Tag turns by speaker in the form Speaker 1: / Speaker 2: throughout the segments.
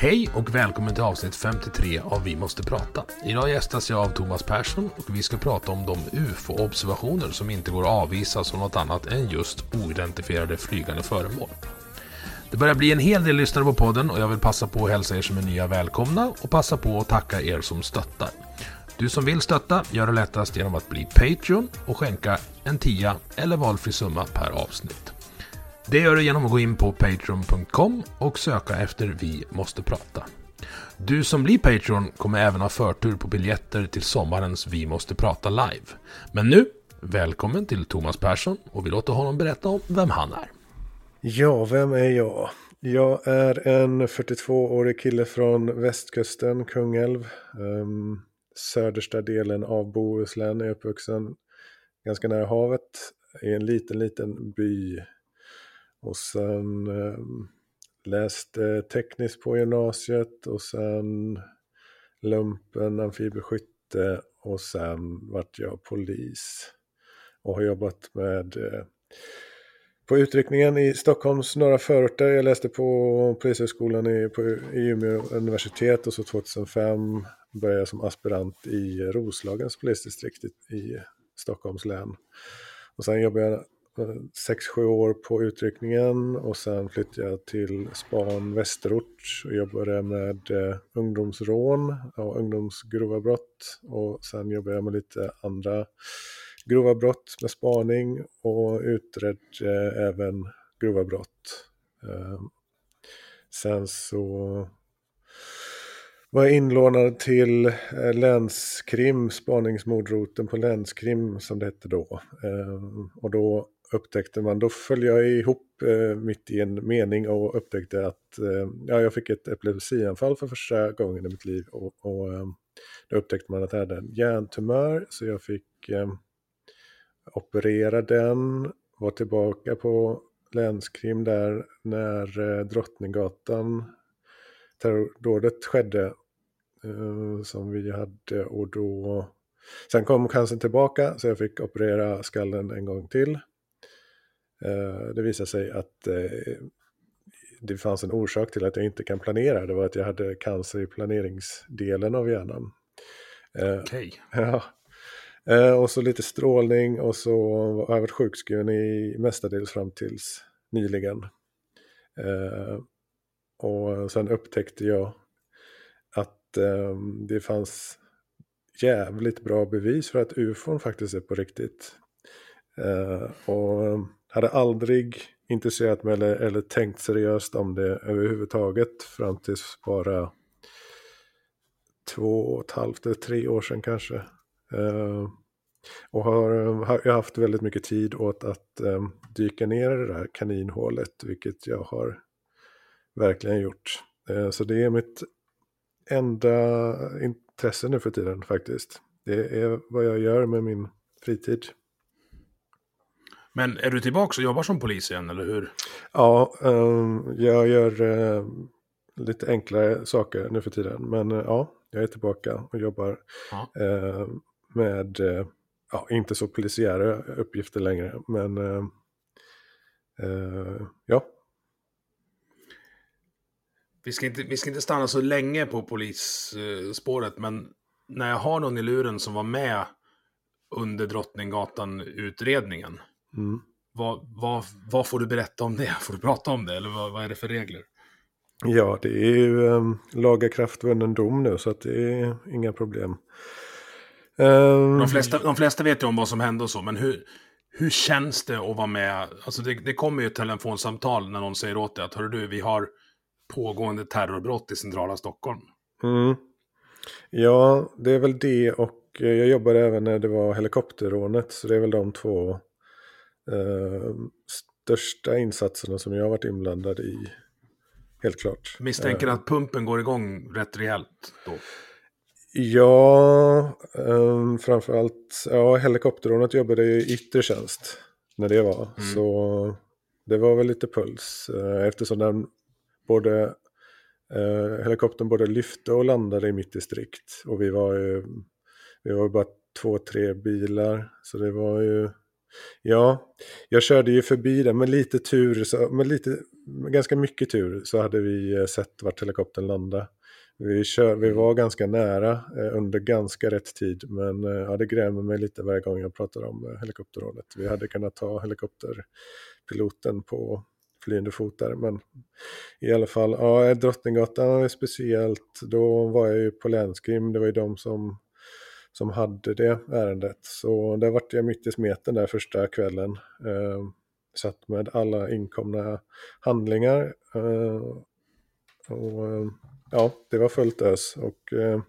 Speaker 1: Hej och välkommen till avsnitt 53 av Vi måste prata. Idag gästas jag av Thomas Persson och vi ska prata om de UFO-observationer som inte går att avvisa som något annat än just oidentifierade flygande föremål. Det börjar bli en hel del lyssnare på podden och jag vill passa på att hälsa er som är nya välkomna och passa på att tacka er som stöttar. Du som vill stötta gör det lättast genom att bli Patreon och skänka en tia eller valfri summa per avsnitt. Det gör du genom att gå in på patreon.com och söka efter Vi måste prata. Du som blir Patreon kommer även ha förtur på biljetter till sommarens Vi måste prata live. Men nu, välkommen till Thomas Persson och vi låter honom berätta om vem han är.
Speaker 2: Ja, vem är jag? Jag är en 42-årig kille från västkusten, Kungälv. Um, södersta delen av Bohuslän är uppvuxen ganska nära havet i en liten, liten by. Och sen ehm, läste tekniskt på gymnasiet och sen lumpen, amfibieskytte och sen vart jag polis. Och har jobbat med eh, på utryckningen i Stockholms norra förorter. Jag läste på Polishögskolan i, på, i Umeå universitet och så 2005 började jag som aspirant i Roslagens polisdistrikt i, i Stockholms län. Och sen jobbade jag 6-7 år på utryckningen och sen flyttade jag till span Västerort och jobbade med eh, ungdomsrån och ungdomsgrova brott. Och sen jobbade jag med lite andra grova brott med spaning och utredde eh, även grova brott. Ehm, sen så var jag inlånad till eh, länskrim, spaningsmordroten på länskrim som det hette då. Ehm, och då upptäckte man, då föll jag ihop eh, mitt i en mening och upptäckte att eh, ja, jag fick ett epilepsianfall för första gången i mitt liv. Och, och eh, då upptäckte man att jag hade en hjärntumör så jag fick operera den, var tillbaka på länskrim där när eh, Drottninggatan terrordådet skedde eh, som vi hade och då sen kom cancern tillbaka så jag fick operera skallen en gång till. Eh, det visade sig att eh, det fanns en orsak till att jag inte kan planera. Det var att jag hade cancer i planeringsdelen av hjärnan.
Speaker 1: Okej. Okay.
Speaker 2: Ja, Eh, och så lite strålning och så har jag varit sjukskriven i mestadels fram tills nyligen. Eh, och sen upptäckte jag att eh, det fanns jävligt bra bevis för att ufon faktiskt är på riktigt. Eh, och hade aldrig intresserat mig eller, eller tänkt seriöst om det överhuvudtaget fram tills bara två och ett halvt eller tre år sedan kanske. Uh, och har, har haft väldigt mycket tid åt att um, dyka ner i det här kaninhålet, vilket jag har verkligen gjort. Uh, så det är mitt enda intresse nu för tiden faktiskt. Det är vad jag gör med min fritid.
Speaker 1: Men är du tillbaka och jobbar som polis igen, eller hur?
Speaker 2: Ja, um, jag gör uh, lite enklare saker nu för tiden. Men ja, jag är tillbaka och jobbar. Ja med, eh, ja, inte så polisiära uppgifter längre, men eh, eh, ja.
Speaker 1: Vi ska, inte, vi ska inte stanna så länge på polisspåret, men när jag har någon i luren som var med under Drottninggatan-utredningen, mm. vad, vad, vad får du berätta om det? Får du prata om det, eller vad, vad är det för regler?
Speaker 2: Ja, det är ju um, lagakraftvunnen dom nu, så att det är inga problem. Um,
Speaker 1: de, flesta, de flesta vet ju om vad som hände och så, men hur, hur känns det att vara med? Alltså det, det kommer ju ett telefonsamtal när någon säger åt dig att du, vi har pågående terrorbrott i centrala Stockholm.
Speaker 2: Mm. Ja, det är väl det och jag jobbade även när det var helikopterrånet. Så det är väl de två eh, största insatserna som jag har varit inblandad i. Helt klart.
Speaker 1: Misstänker uh, att pumpen går igång rätt rejält då?
Speaker 2: Ja, um, framförallt, ja helikopterrånet jobbade i yttre tjänst när det var. Mm. Så det var väl lite puls uh, eftersom den både uh, helikoptern både lyfte och landade i mitt distrikt. Och vi var ju, vi var bara två, tre bilar. Så det var ju, ja, jag körde ju förbi den med lite tur, så, med lite, ganska mycket tur så hade vi eh, sett vart helikoptern landade. Vi, kör, vi var ganska nära eh, under ganska rätt tid, men eh, ja, det grämer mig lite varje gång jag pratar om eh, helikopterrådet. Vi hade kunnat ta helikopterpiloten på flyende fot där, men i alla fall, ja, Drottninggatan är speciellt. Då var jag ju på länskrim, det var ju de som, som hade det ärendet. Så där vart jag mitt i smeten där första kvällen. Eh, satt med alla inkomna handlingar. Eh, och, eh, ja, det var fullt ös. Och, eh,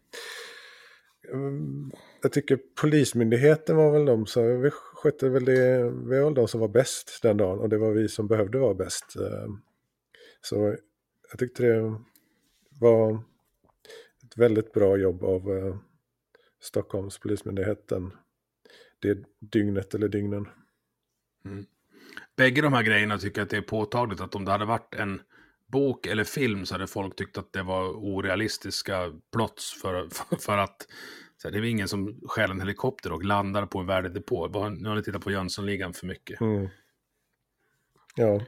Speaker 2: jag tycker Polismyndigheten var väl de som, vi skötte väl det, vi var väl de som var bäst den dagen och det var vi som behövde vara bäst. Eh, så jag tyckte det var ett väldigt bra jobb av eh, Stockholms polismyndigheten det dygnet eller dygnen.
Speaker 1: Mm. Bägge de här grejerna tycker jag att det är påtagligt att om det hade varit en bok eller film så hade folk tyckt att det var orealistiska plots för, för, för att så det är ingen som stjäl en helikopter och landar på en värdedepå. Nu har ni tittat på Jönssonligan för mycket.
Speaker 2: Mm. Ja.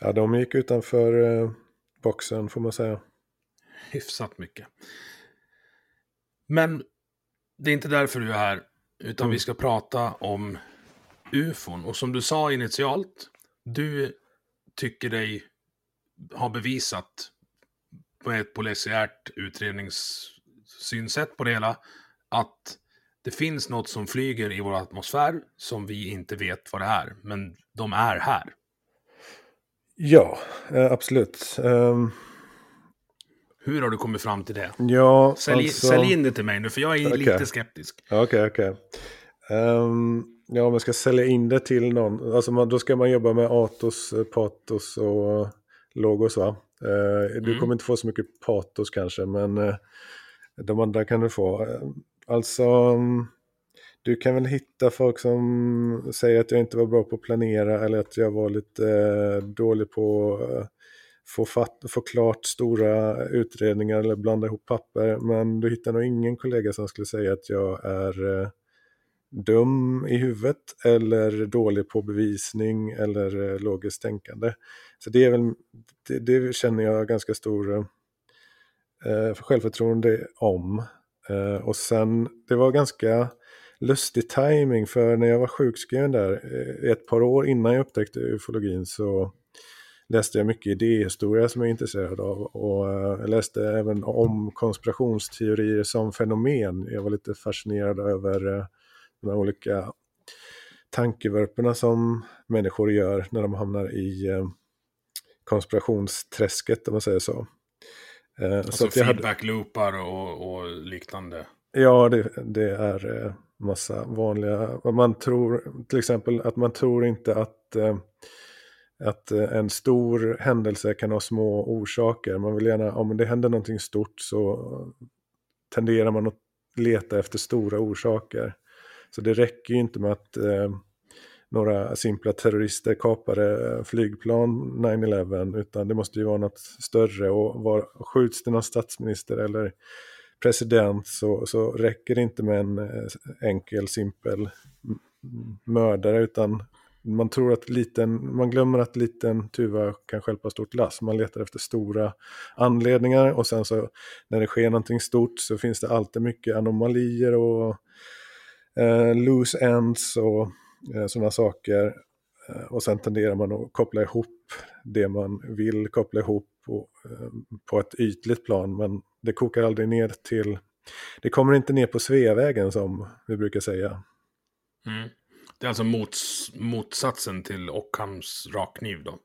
Speaker 2: ja, de gick utanför eh, boxen får man säga.
Speaker 1: Hyfsat mycket. Men det är inte därför du är här, utan mm. vi ska prata om ufon. Och som du sa initialt, du tycker dig har bevisat med ett polisiärt utredningssynsätt på det hela att det finns något som flyger i vår atmosfär som vi inte vet vad det är, men de är här.
Speaker 2: Ja, eh, absolut. Um...
Speaker 1: Hur har du kommit fram till det?
Speaker 2: Ja,
Speaker 1: sälj, alltså... sälj in det till mig nu, för jag är okay. lite skeptisk.
Speaker 2: Okej, okay, okej. Okay. Um, ja, om jag ska sälja in det till någon, alltså man, då ska man jobba med Atos, eh, Patos och logos va? Uh, du mm. kommer inte få så mycket Patos kanske, men uh, de andra kan du få. Alltså, mm, du kan väl hitta folk som säger att jag inte var bra på att planera eller att jag var lite eh, dålig på få, fatt, få klart stora utredningar eller blanda ihop papper. Men du hittar nog ingen kollega som skulle säga att jag är eh, dum i huvudet eller dålig på bevisning eller eh, logiskt tänkande. Så det är väl, det, det känner jag ganska stor eh, självförtroende om. Eh, och sen, det var ganska lustig timing för när jag var sjukskriven där eh, ett par år innan jag upptäckte ufologin så läste jag mycket idéhistoria som jag är intresserad av och uh, jag läste även om konspirationsteorier som fenomen. Jag var lite fascinerad över de här olika tankevurporna som människor gör när de hamnar i konspirationsträsket om man säger så.
Speaker 1: Eh, alltså så feedback-loopar och, och, liknande?
Speaker 2: Ja, det, det, är eh, massa vanliga. Man tror till exempel att man tror inte att, eh, att eh, en stor händelse kan ha små orsaker. Man vill gärna, om det händer någonting stort så tenderar man att leta efter stora orsaker. Så det räcker ju inte med att eh, några simpla terrorister kapade eh, flygplan 9-11 utan det måste ju vara något större och var, skjuts det någon statsminister eller president så, så räcker det inte med en enkel simpel mördare utan man tror att liten, man glömmer att liten tuva kan stjälpa stort lass. Man letar efter stora anledningar och sen så när det sker någonting stort så finns det alltid mycket anomalier och eh, loose ends och Eh, sådana saker. Eh, och sen tenderar man att koppla ihop det man vill koppla ihop på, eh, på ett ytligt plan. Men det kokar aldrig ner till det kommer inte ner på Sveavägen som vi brukar säga.
Speaker 1: Mm. Det är alltså mots, motsatsen till Ockhams rakkniv då?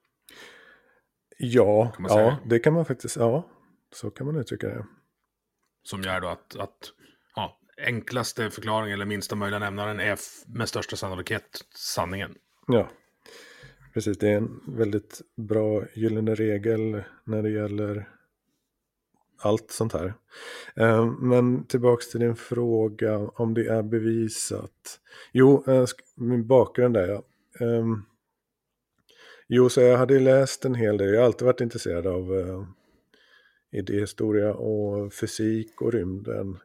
Speaker 2: Ja, ja det kan man faktiskt, ja, så kan man uttrycka det.
Speaker 1: Som gör då att, att ja, enklaste förklaringen eller minsta möjliga nämnaren är med största sannolikhet sanningen.
Speaker 2: Ja, precis. Det är en väldigt bra gyllene regel när det gäller allt sånt här. Eh, men tillbaks till din fråga om det är bevisat. Jo, eh, min bakgrund där ja. Ehm, jo, så jag hade läst en hel del. Jag har alltid varit intresserad av eh, idéhistoria och fysik och rymden.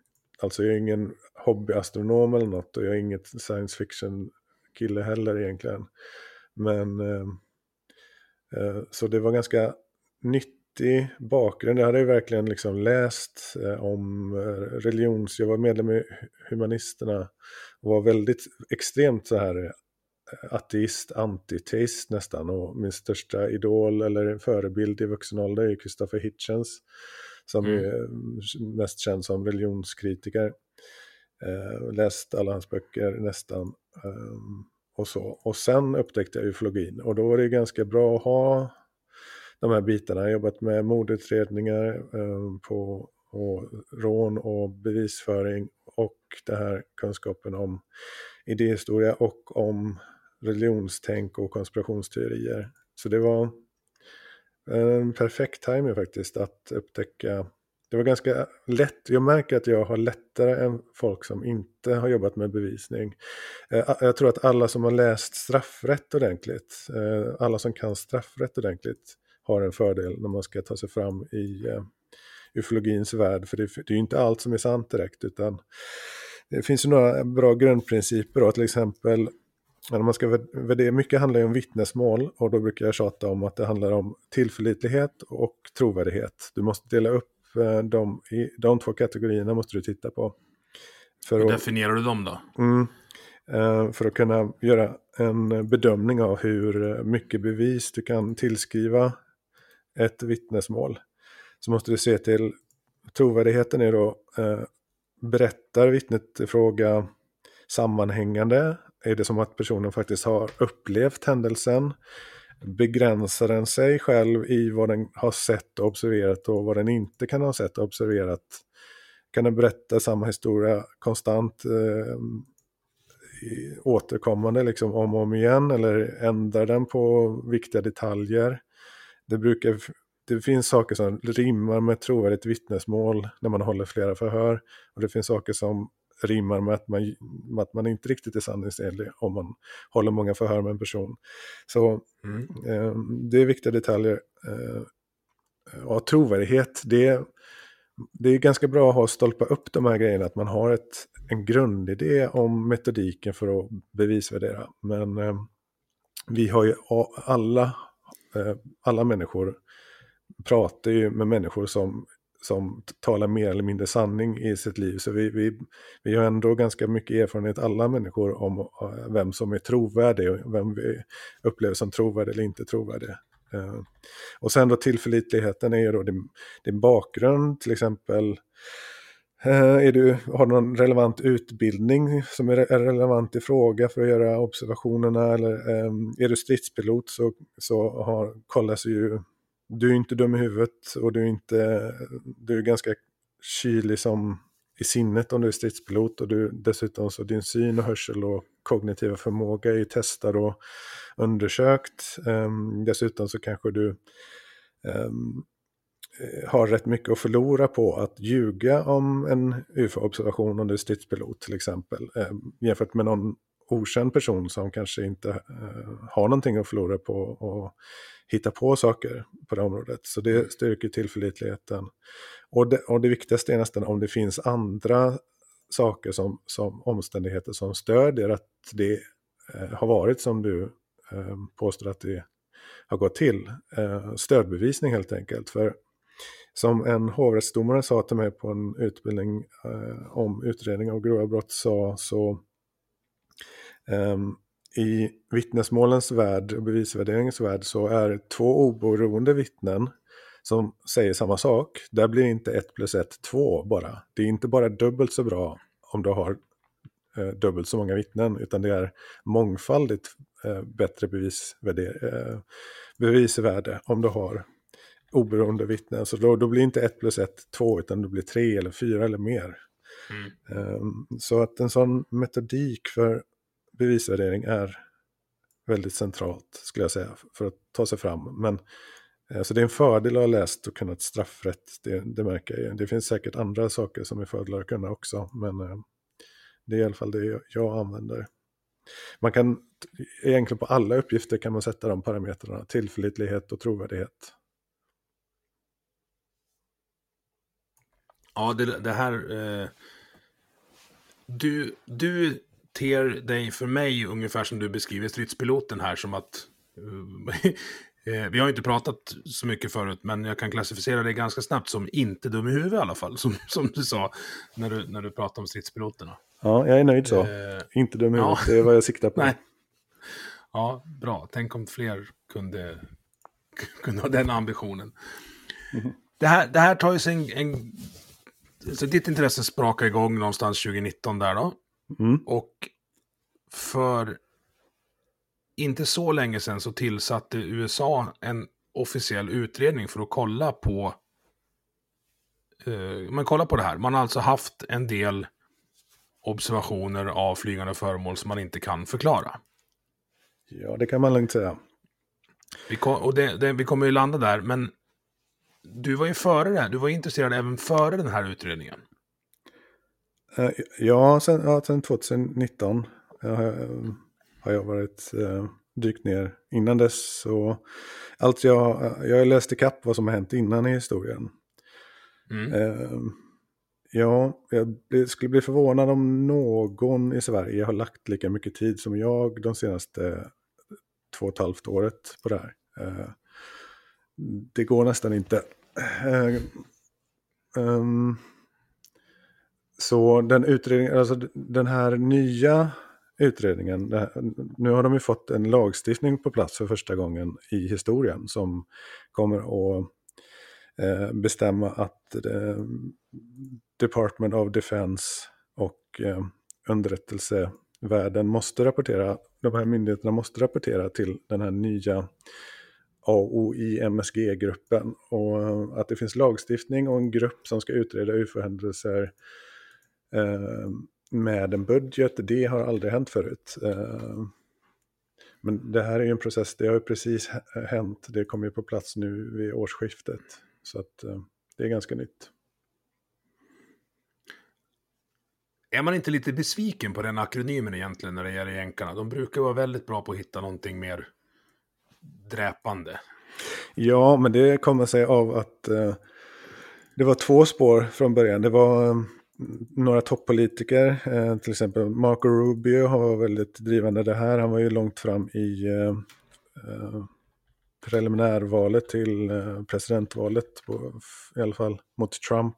Speaker 2: Alltså jag är ingen hobbyastronom eller något och jag är inget science fiction kille heller egentligen. Men eh, så det var ganska nytt viktig bakgrund. Jag hade ju verkligen liksom läst eh, om eh, religions... Jag var medlem i Humanisterna och var väldigt extremt så här eh, ateist, antiteist nästan. Och min största idol eller förebild i vuxen ålder är Christopher Hitchens. Som mm. är mest känd som religionskritiker. Läst alla hans böcker nästan. Eh, och så. Och sen upptäckte jag ufologin. Och då var det ganska bra att ha de här bitarna. Jag har jobbat med mordutredningar eh, på och rån och bevisföring och den här kunskapen om idéhistoria och om religionstänk och konspirationsteorier. Så det var en perfekt timing faktiskt att upptäcka. Det var ganska lätt. Jag märker att jag har lättare än folk som inte har jobbat med bevisning. Eh, jag tror att alla som har läst straffrätt ordentligt, eh, alla som kan straffrätt ordentligt, har en fördel när man ska ta sig fram i uh, ufologins värld. För det, det är ju inte allt som är sant direkt utan det finns ju några bra grundprinciper då, till exempel när man ska värdera, mycket handlar ju om vittnesmål och då brukar jag tjata om att det handlar om tillförlitlighet och trovärdighet. Du måste dela upp dem i de två kategorierna måste du titta på.
Speaker 1: För Hur definierar du dem då?
Speaker 2: Mm, uh, för att kunna göra en bedömning av hur mycket bevis du kan tillskriva ett vittnesmål så måste du se till trovärdigheten är då eh, berättar vittnet i fråga sammanhängande? Är det som att personen faktiskt har upplevt händelsen? Begränsar den sig själv i vad den har sett och observerat och vad den inte kan ha sett och observerat? Kan den berätta samma historia konstant eh, återkommande liksom om och om igen eller ändrar den på viktiga detaljer? Det brukar det finns saker som rimmar med trovärdigt vittnesmål när man håller flera förhör. Och det finns saker som rimmar med att man, med att man inte riktigt är sanningsenlig om man håller många förhör med en person. Så mm. eh, det är viktiga detaljer. Eh, och trovärdighet, det, det är ganska bra att ha stolpa upp de här grejerna, att man har ett, en grundidé om metodiken för att bevisvärdera. Men eh, vi har ju alla Eh, alla människor pratar ju med människor som, som talar mer eller mindre sanning i sitt liv. Så vi, vi, vi har ändå ganska mycket erfarenhet, alla människor, om eh, vem som är trovärdig och vem vi upplever som trovärdig eller inte trovärdig. Eh, och sen då tillförlitligheten är ju då din, din bakgrund, till exempel Eh, är du, har du någon relevant utbildning som är relevant i fråga för att göra observationerna eller ehm, är du stridspilot så, så har, kollas ju, du är inte dum i huvudet och du är inte, du är ganska kylig som i sinnet om du är stridspilot och du, dessutom så din syn och hörsel och kognitiva förmåga är testad och undersökt. Ehm, dessutom så kanske du ehm, har rätt mycket att förlora på att ljuga om en UFO-observation under stridspilot till exempel. Eh, jämfört med någon okänd person som kanske inte eh, har någonting att förlora på att hitta på saker på det området. Så det styrker tillförlitligheten. Och det, och det viktigaste är nästan om det finns andra saker som, som omständigheter som stödjer att det eh, har varit som du eh, påstår att det har gått till. Eh, stödbevisning helt enkelt. För som en hovrättsdomare sa till mig på en utbildning eh, om utredning av grova brott sa så eh, i vittnesmålens värld och bevisvärderingens värld så är två oberoende vittnen som säger samma sak. Där blir inte ett plus 1 2 bara. Det är inte bara dubbelt så bra om du har eh, dubbelt så många vittnen, utan det är mångfaldigt eh, bättre bevisvärde, eh, bevisvärde om du har oberoende vittnen. Så då, då blir inte 1 plus 1 2, utan det blir 3 eller 4 eller mer. Mm. Um, så att en sån metodik för bevisvärdering är väldigt centralt, skulle jag säga, för att ta sig fram. Men alltså det är en fördel att ha läst och kunnat straffrätt, det, det märker jag. Det finns säkert andra saker som är fördelar att kunna också, men uh, det är i alla fall det jag använder. Man kan, egentligen på alla uppgifter kan man sätta de parametrarna, tillförlitlighet och trovärdighet.
Speaker 1: Ja, det, det här... Eh, du, du ter dig för mig ungefär som du beskriver stridspiloten här som att... Eh, vi har inte pratat så mycket förut, men jag kan klassificera dig ganska snabbt som inte dum i huvudet i alla fall, som, som du sa när du, när du pratade om stridspiloterna.
Speaker 2: Ja, jag är nöjd så. Eh, inte dum i huvudet, ja. det är vad jag siktar på. Nej.
Speaker 1: Ja, bra. Tänk om fler kunde, kunde ha den ambitionen. Mm. Det, här, det här tar ju sig en, en så ditt intresse sprakar igång någonstans 2019 där då. Mm. Och för inte så länge sedan så tillsatte USA en officiell utredning för att kolla på eh, man kollar på det här. Man har alltså haft en del observationer av flygande föremål som man inte kan förklara.
Speaker 2: Ja, det kan man lugnt säga.
Speaker 1: Vi, kom, och det, det, vi kommer ju landa där, men du var ju före det, du var intresserad även före den här utredningen.
Speaker 2: Uh, ja, sen, ja, sen 2019 uh, har jag varit uh, dykt ner. Innan dess så, allt jag, jag läste kapp vad som har hänt innan i historien. Mm. Uh, ja, jag skulle bli förvånad om någon i Sverige har lagt lika mycket tid som jag de senaste två och ett halvt året på det här. det går nästan inte. Um, så den utredningen, alltså den här nya utredningen, här, nu har de ju fått en lagstiftning på plats för första gången i historien som kommer att eh, bestämma att eh, Department of Defense och eh, underrättelsevärlden måste rapportera, de här myndigheterna måste rapportera till den här nya AOI-MSG-gruppen. Och eh, att det finns lagstiftning och en grupp som ska utreda UFO-händelser eh, med en budget, det har aldrig hänt förut. Eh, men det här är ju en process, det har ju precis hänt, det kommer ju på plats nu vid årsskiftet. Så att eh, det är ganska nytt.
Speaker 1: Är man inte lite besviken på den akronymen egentligen när det gäller jänkarna? De brukar vara väldigt bra på att hitta någonting mer dräpande.
Speaker 2: Ja, men det kommer sig av att eh, det var två spår från början. Det var eh, några toppolitiker, eh, till exempel Marco Rubio har varit väldigt drivande det här. Han var ju långt fram i eh, eh preliminärvalet till eh, presidentvalet, på, i alla fall mot Trump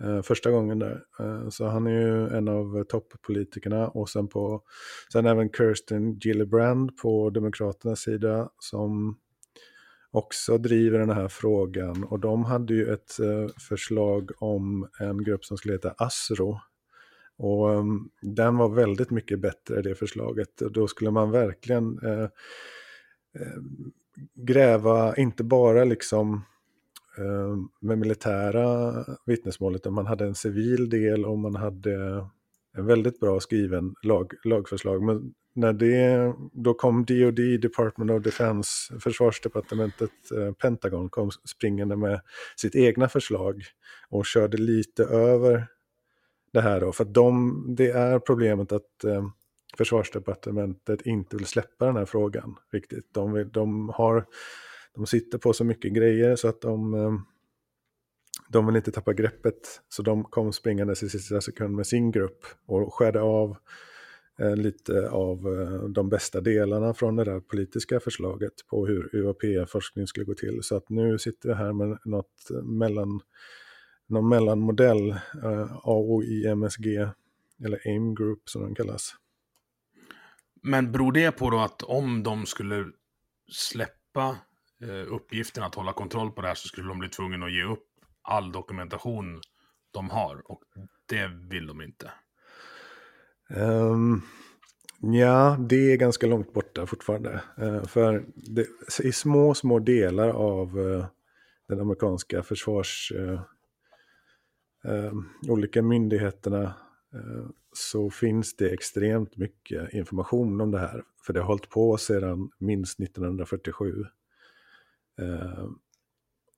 Speaker 2: Eh, första gången där. Eh, så han är ju en av toppolitikerna och sen, på, sen även Kirsten Gillibrand på Demokraternas sida som också driver den här frågan. Och de hade ju ett eh, förslag om en grupp som skulle heta ASRO. Och um, den var väldigt mycket bättre, det förslaget. Och då skulle man verkligen eh, eh, gräva, inte bara liksom Eh, med militära vittnesmål, utan man hade en civil del och man hade en väldigt bra skriven lag, lagförslag. Men när det, då kom DOD, Department of Defense, försvarsdepartementet, eh, Pentagon kom springande med sitt egna förslag och körde lite över det här då. För att de, det är problemet att eh, försvarsdepartementet inte vill släppa den här frågan riktigt. De, vill, de har de sitter på så mycket grejer så att de, eh, de vill inte tappa greppet. Så de kom springandes i sista sekund med sin grupp och skärde av eh, lite av eh, de bästa delarna från det där politiska förslaget på hur UAP-forskning skulle gå till. Så att nu sitter vi här med något mellan, någon mellanmodell, AOIMSG, eller AIM Group som den kallas.
Speaker 1: Men beror det på då att om de skulle släppa Eh, uppgiften att hålla kontroll på det här så skulle de bli tvungna att ge upp all dokumentation de har. Och det vill de inte.
Speaker 2: Um, ja, det är ganska långt borta fortfarande. Uh, för det, i små, små delar av uh, den amerikanska försvars... Uh, olika myndigheterna så finns det extremt mycket information om det här. För det har hållit på sedan minst 1947 Eh,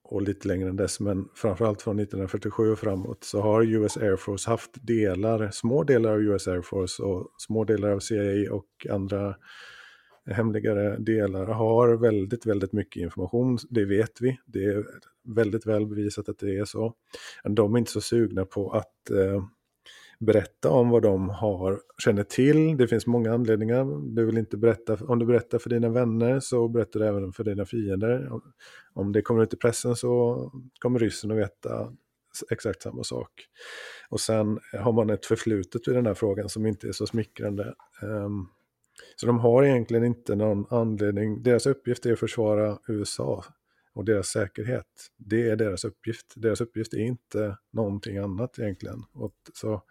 Speaker 2: och lite längre än dess, men framförallt från 1947 och framåt så har US Air Force haft delar, små delar av US Air Force och små delar av CIA och andra hemligare delar har väldigt, väldigt mycket information. Det vet vi. Det är väldigt väl bevisat att det är så. De är inte så sugna på att eh, berätta om vad de har, känner till. Det finns många anledningar. Du vill inte berätta, om du berättar för dina vänner så berättar du även för dina fiender. Om det kommer ut i pressen så kommer ryssen att veta exakt samma sak. Och sen har man ett förflutet i den här frågan som inte är så smickrande. Ehm, så de har egentligen inte någon anledning, deras uppgift är att försvara USA och deras säkerhet. Det är deras uppgift. Deras uppgift är inte någonting annat egentligen. Och så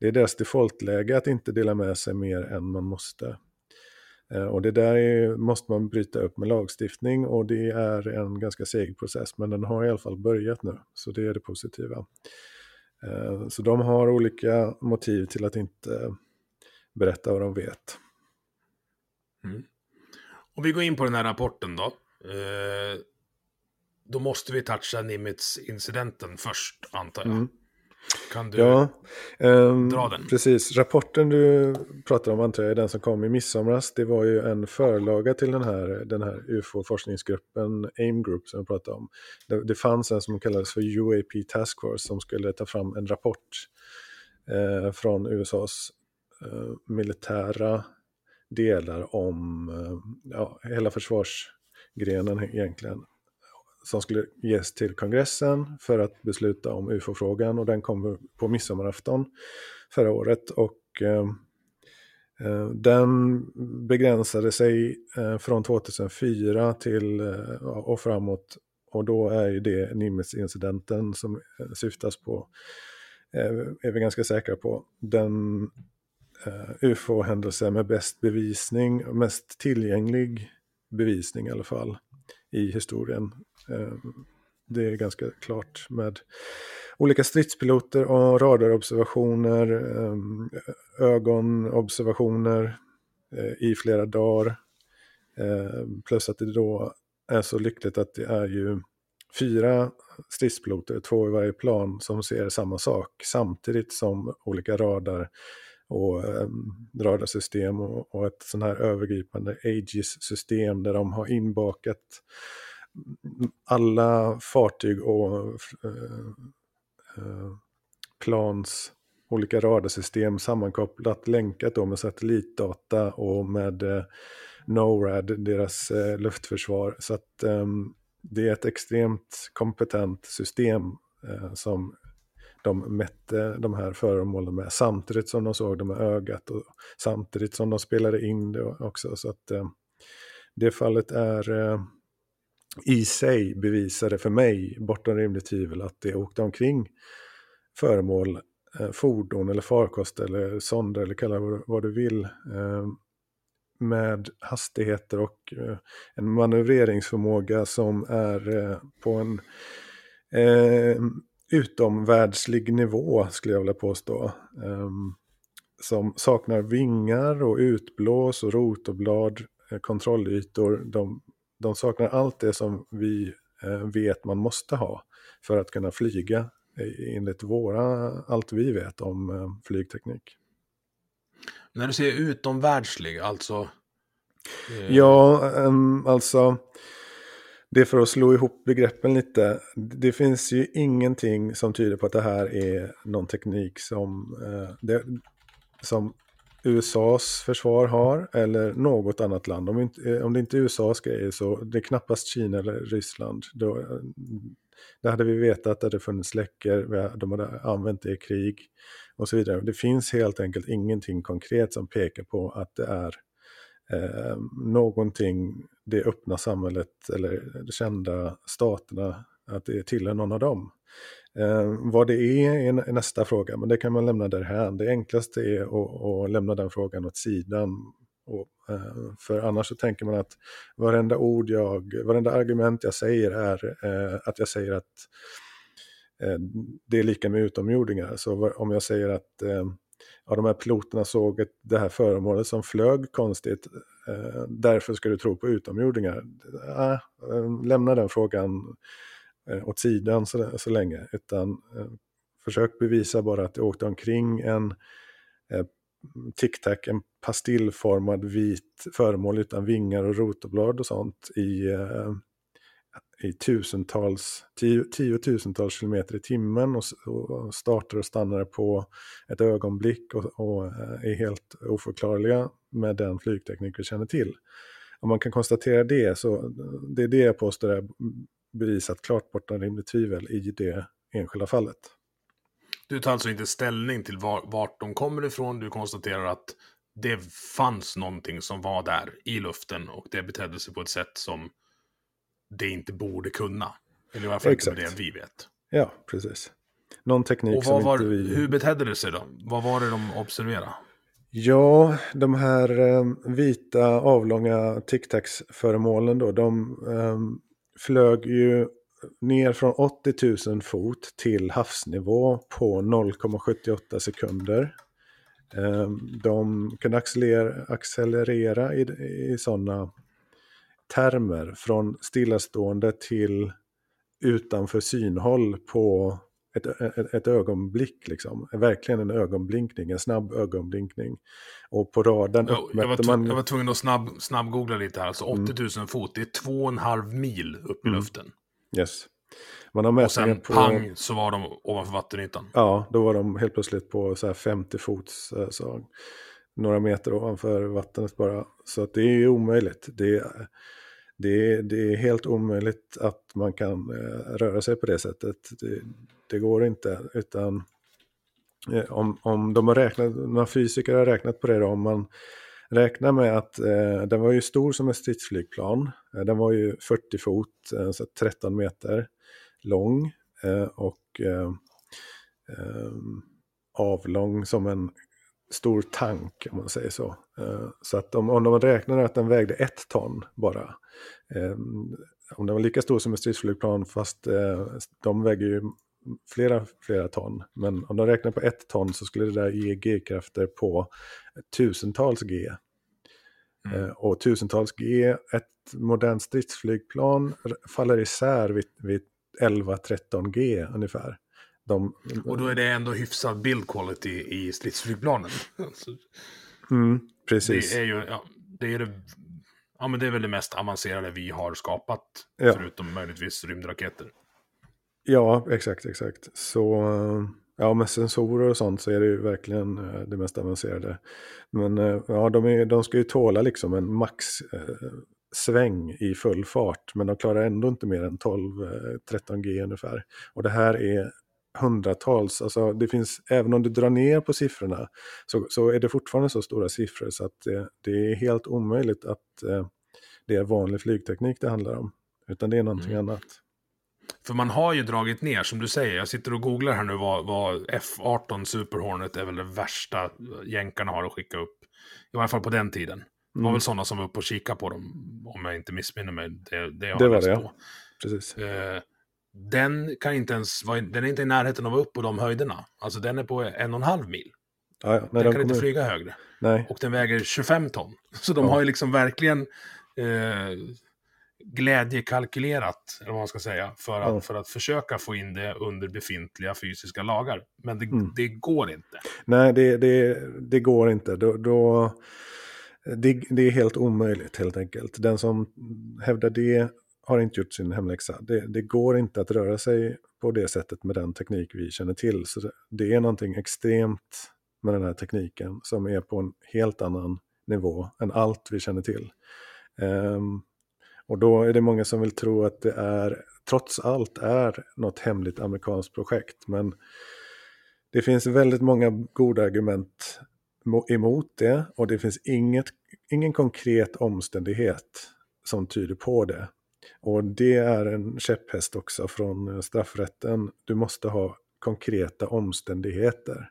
Speaker 2: det är deras defaultläge att inte dela med sig mer än man måste. Eh, och det där är, måste man bryta upp med lagstiftning och det är en ganska seg process men den har i alla fall börjat nu. Så det är det positiva. Eh, så de har olika motiv till att inte berätta vad de vet.
Speaker 1: Mm. Om vi går in på den här rapporten då. Eh, då måste vi toucha Nimitz-incidenten först, antar jag. Mm. Kan du ja, um, dra den?
Speaker 2: Precis. Rapporten du pratar om antar jag är den som kom i midsomras. Det var ju en förlaga till den här, den här UFO-forskningsgruppen, AIM Group, som jag pratade om. Det, det fanns en som kallades för UAP Task Force som skulle ta fram en rapport eh, från USAs eh, militära delar om eh, ja, hela försvarsgrenen egentligen som skulle ges till kongressen för att besluta om UFO-frågan och den kom på midsommarafton förra året. Och eh, eh den begränsade sig eh, från 2004 till eh, och framåt och då är ju det Nimitz-incidenten som eh, syftas på, eh, är vi ganska säkra på. Den eh, UFO-händelse med bäst bevisning, mest tillgänglig bevisning i alla fall i historien Eh, det är ganska klart med olika stridspiloter och radarobservationer, eh, ögonobservationer eh, i flera dagar. Plus att det då är så lyckligt att det är ju fyra stridspiloter, två i varje plan, som ser samma sak samtidigt som olika radar och um, radarsystem och, och ett sånt här övergripande Aegis-system där de har inbakat alla fartyg och eh, eh, plans olika radarsystem sammankopplat, länkat då med satellitdata och med eh, NORAD, deras eh, luftförsvar. Så att eh, det är ett extremt kompetent system eh, som de mätte de här föremålen med samtidigt som de såg dem med ögat och samtidigt som de spelade in det också. Så att eh, det fallet är eh, i sig bevisade för mig, bortom rimligt tvivel, att det åkte omkring föremål, eh, fordon eller farkost eller sonder eller kalla det vad du vill, ehm, med hastigheter och eh, en manövreringsförmåga som är eh, på en ehm, utomvärldslig nivå, skulle jag vilja påstå. Ehm, som saknar vingar och utblås och rotorblad, kontrollytor. De de saknar allt det som vi eh, vet man måste ha för att kunna flyga enligt våra, allt vi vet om eh, flygteknik.
Speaker 1: När du säger utomvärldslig, alltså?
Speaker 2: Eh... Ja, um, alltså det är för att slå ihop begreppen lite. Det finns ju ingenting som tyder på att det här är någon teknik som, eh, det, som USAs försvar har eller något annat land. Om, inte, eh, om det inte är USAs grejer så det är knappast Kina eller Ryssland. Då, eh, det hade vi vetat att det hade funnits läckor, de hade använt det i krig och så vidare. Det finns helt enkelt ingenting konkret som pekar på att det är eh, någonting, det öppna samhället eller de kända staterna, att det tillhör någon av dem. Eh, vad det är är nästa fråga, men det kan man lämna därhän. Det enklaste är att, att lämna den frågan åt sidan. Och, eh, för annars så tänker man att varenda ord jag, varenda argument jag säger är eh, att jag säger att eh, det är lika med utomjordingar. Så om jag säger att eh, ja, de här piloterna såg ett, det här föremålet som flög konstigt, eh, därför ska du tro på utomjordingar. Ah, eh, lämna den frågan eh, åt sidan så, så länge, utan eh, försök bevisa bara att det åkte omkring en eh, tic-tac, en pastillformad vit föremål utan vingar och rotorblad och sånt i eh, i tusentals, tio, tiotusentals kilometer i timmen och, och startar och stannar på ett ögonblick och, och, eh, är helt oförklarliga med den flygteknik vi känner till. Om man kan konstatera det så det är det jag påstår är bevisat klart bortom rimligt tvivel i det enskilda fallet.
Speaker 1: Du tar alltså inte ställning till var, vart de kommer ifrån, du konstaterar att det fanns någonting som var där i luften och det betedde sig på ett sätt som det inte borde kunna. Eller i alla fall inte det vi vet.
Speaker 2: Ja, precis. Någon teknik som
Speaker 1: var,
Speaker 2: inte vi...
Speaker 1: Hur betedde det sig då? Vad var det de observerade?
Speaker 2: Ja, de här eh, vita avlånga tic-tacs-föremålen då, de eh, flög ju ner från 80 000 fot till havsnivå på 0,78 sekunder. Ehm, de kunde accelerera, accelerera i, i sådana termer från stillastående till utanför synhåll på ett, ett, ett, ögonblick. Liksom. Verkligen en ögonblinkning, en snabb ögonblinkning. Och på radarn
Speaker 1: oh, uppmätte man... Jag var tvungen att snabb, snabbgoogla lite här. Alltså 80 000 mm. fot, det är två och en halv mil upp i mm. luften.
Speaker 2: Yes. Man har
Speaker 1: och sen på... pang så var de ovanför vattenytan.
Speaker 2: Ja, då var de helt plötsligt på så 50 fots, eh, så några meter ovanför vattnet bara. Så att det är omöjligt. Det är, det, det är helt omöjligt att man kan eh, röra sig på det sättet. Det, det går inte, utan eh, om, om de har räknat, några fysiker har räknat på det då, om man räknar med att eh, den var ju stor som ett stridsflygplan. Eh, den var ju 40 fot, eh, så 13 meter lång eh, och eh, eh, avlång som en stor tank om man säger så. Eh, så att om, om de räknar att den vägde ett ton bara eh, om den var lika stor som ett stridsflygplan fast eh, de väger ju flera, flera ton. Men om de räknar på ett ton så skulle det där ge G-krafter på tusentals G. Mm. Eh, och tusentals G, ett modernt stridsflygplan faller isär vid, vid 11-13 G ungefär. De,
Speaker 1: och då är det ändå hyfsad build quality i stridsflygplanen.
Speaker 2: mm, precis.
Speaker 1: Det är ju ja, det, är det Ja, men det är väl det mest avancerade vi har skapat. Ja. Förutom möjligtvis rymdraketer.
Speaker 2: Ja, exakt, exakt. Så ja, med sensorer och sånt så är det ju verkligen eh, det mest avancerade. Men eh, ja, de, är, de ska ju tåla liksom en max eh, sväng i full fart. Men de klarar ändå inte mer än 12-13 G ungefär. Och det här är hundratals, alltså det finns, även om du drar ner på siffrorna så, så är det fortfarande så stora siffror så att det, det är helt omöjligt att eh, det är vanlig flygteknik det handlar om. Utan det är någonting mm. annat.
Speaker 1: För man har ju dragit ner, som du säger, jag sitter och googlar här nu vad, vad F-18 Super Hornet är väl det värsta jänkarna har att skicka upp. I varje fall på den tiden. Det var mm. väl sådana som var uppe och kikade på dem, om jag inte missminner mig. Det, det, jag
Speaker 2: det var det, ja. Precis. Eh,
Speaker 1: den kan inte ens den är inte i närheten av upp på de höjderna. Alltså den är på en och en halv mil.
Speaker 2: Ja, ja.
Speaker 1: Nej, den kan inte flyga högre.
Speaker 2: Nej.
Speaker 1: Och den väger 25 ton. Så de ja. har ju liksom verkligen eh, glädjekalkylerat, eller vad man ska säga, för att, ja. för att försöka få in det under befintliga fysiska lagar. Men det, mm. det går inte.
Speaker 2: Nej, det, det, det går inte. Då, då det, är helt omöjligt helt enkelt. Den som hävdar det har inte gjort sin hemläxa. Det, det, går inte att röra sig på det sättet med den teknik vi känner till. Så det är någonting extremt med den här tekniken som är på en helt annan nivå än allt vi känner till. Um, och då är det många som vill tro att det är, trots allt är något hemligt amerikanskt projekt. Men det finns väldigt många goda argument emot det och det finns inget ingen konkret omständighet som tyder på det. Och det är en käpphäst också från straffrätten. Du måste ha konkreta omständigheter.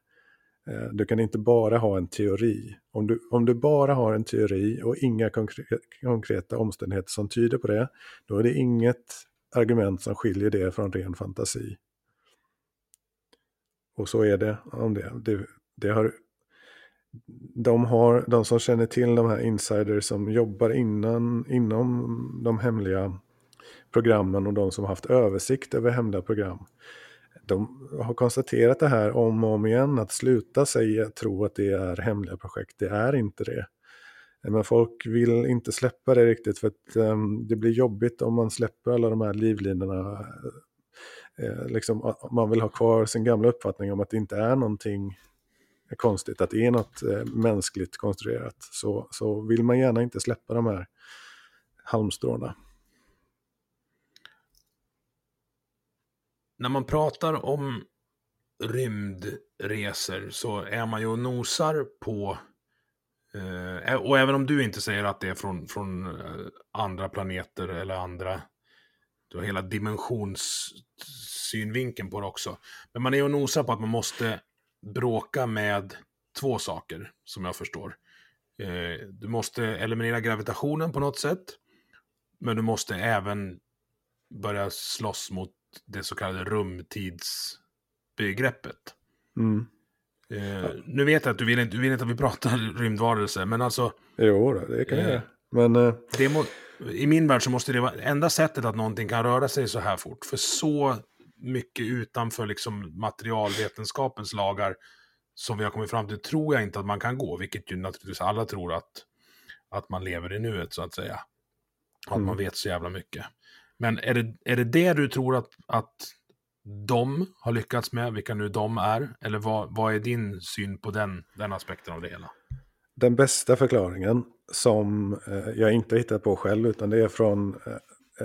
Speaker 2: Eh, du kan inte bara ha en teori. Om du, om du bara har en teori och inga konkreta omständigheter som tyder på det, då är det inget argument som skiljer det från ren fantasi. Och så är det om det. det, det har, de, har, de som känner till de här insiders som jobbar innan, inom de hemliga programmen och de som haft översikt över hemliga program. De har konstaterat det här om och om igen, att sluta säga tro att det är hemliga projekt. Det är inte det. Men folk vill inte släppa det riktigt för att um, det blir jobbigt om man släpper alla de här livlinorna. Eh, liksom, man vill ha kvar sin gamla uppfattning om att det inte är någonting konstigt, att det är något eh, mänskligt konstruerat. Så, så vill man gärna inte släppa de här halmstråna.
Speaker 1: När man pratar om rymdresor så är man ju och nosar på Eh, och även om du inte säger att det är från, från eh, andra planeter eller andra, du har hela dimensionssynvinkeln på det också. Men man är och nosar på att man måste bråka med två saker, som jag förstår. Eh, du måste eliminera gravitationen på något sätt, men du måste även börja slåss mot det så kallade rumtidsbegreppet. Mm. Eh, nu vet jag att du vill, inte, du vill inte att vi pratar rymdvarelser, men alltså...
Speaker 2: Jo, det kan jag göra. Men... Eh,
Speaker 1: det må, I min värld så måste det vara enda sättet att någonting kan röra sig så här fort. För så mycket utanför liksom materialvetenskapens lagar som vi har kommit fram till tror jag inte att man kan gå. Vilket ju naturligtvis alla tror att, att man lever i nuet så att säga. Att mm. man vet så jävla mycket. Men är det, är det det du tror att, att de har lyckats med, vilka nu de är? Eller vad, vad är din syn på den, den aspekten av det hela?
Speaker 2: Den bästa förklaringen som eh, jag inte hittat på själv utan det är från eh,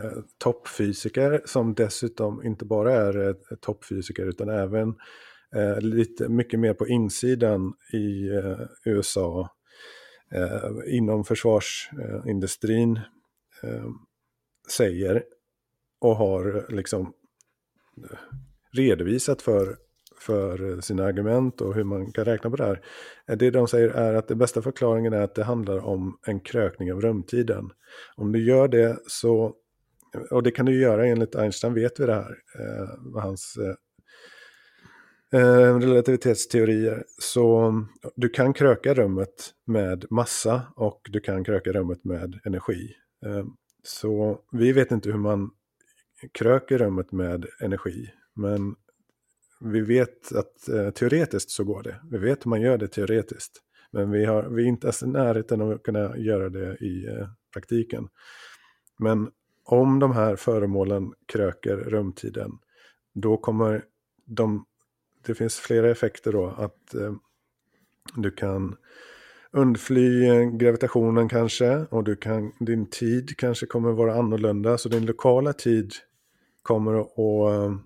Speaker 2: eh toppfysiker som dessutom inte bara är eh, toppfysiker utan även eh, lite mycket mer på insidan i eh, USA eh, inom försvarsindustrin eh, säger och har liksom redovisat för, för sina argument och hur man kan räkna på det här. Det de säger är att den bästa förklaringen är att det handlar om en krökning av rumtiden. Om du gör det så, och det kan du göra enligt Einstein vet vi det här, eh, hans eh, eh, relativitetsteorier. Så du kan kröka rummet med massa och du kan kröka rummet med energi. Eh, så vi vet inte hur man krök i rummet med energi. Men vi vet att eh, teoretiskt så går det. Vi vet hur man gör det teoretiskt. Men vi, har, vi är inte ens i närheten av att kunna göra det i eh, praktiken. Men om de här föremålen kröker rumtiden, då kommer de... Det finns flera effekter då. Att eh, du kan undfly eh, gravitationen kanske och du kan, din tid kanske kommer vara annorlunda. Så din lokala tid kommer att eh,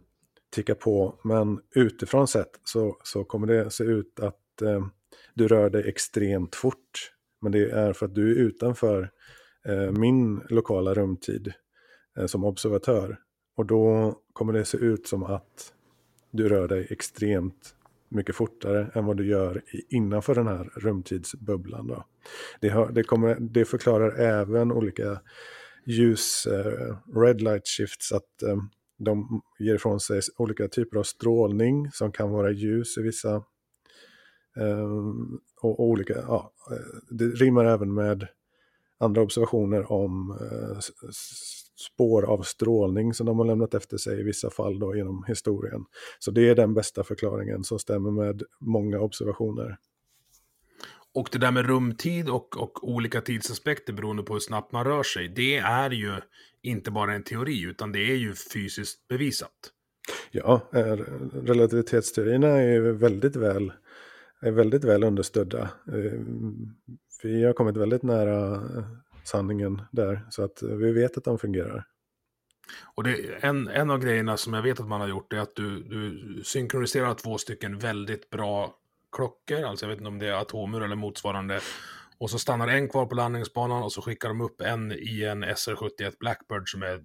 Speaker 2: ticka på. Men utifrån sett så, så kommer det se ut att eh, du rör dig extremt fort. Men det är för att du är utanför eh, min lokala rumtid eh, som observatör. Och då kommer det se ut som att du rör dig extremt mycket fortare än vad du gör innanför den här rumtidsbubblan. Då. Det, har, det, kommer, det förklarar även olika ljus, eh, red light shifts, att eh, de ger ifrån sig olika typer av strålning som kan vara ljus i vissa eh, och, och, olika, ja, eh, det rimmar även med andra observationer om eh, spår av strålning som de har lämnat efter sig i vissa fall då genom historien. Så det är den bästa förklaringen som stämmer med många observationer.
Speaker 1: Och det där med rumtid och, och olika tidsaspekter beroende på hur snabbt man rör sig, det är ju inte bara en teori, utan det är ju fysiskt bevisat.
Speaker 2: Ja, relativitetsteorierna är väldigt väl, är väldigt väl understödda. Eh, vi har kommit väldigt nära sanningen där, så att vi vet att de fungerar.
Speaker 1: Och det, en, en av grejerna som jag vet att man har gjort är att du, du synkroniserar två stycken väldigt bra klockor, alltså jag vet inte om det är atomer eller motsvarande, Och så stannar en kvar på landningsbanan och så skickar de upp en i en SR-71 Blackbird som är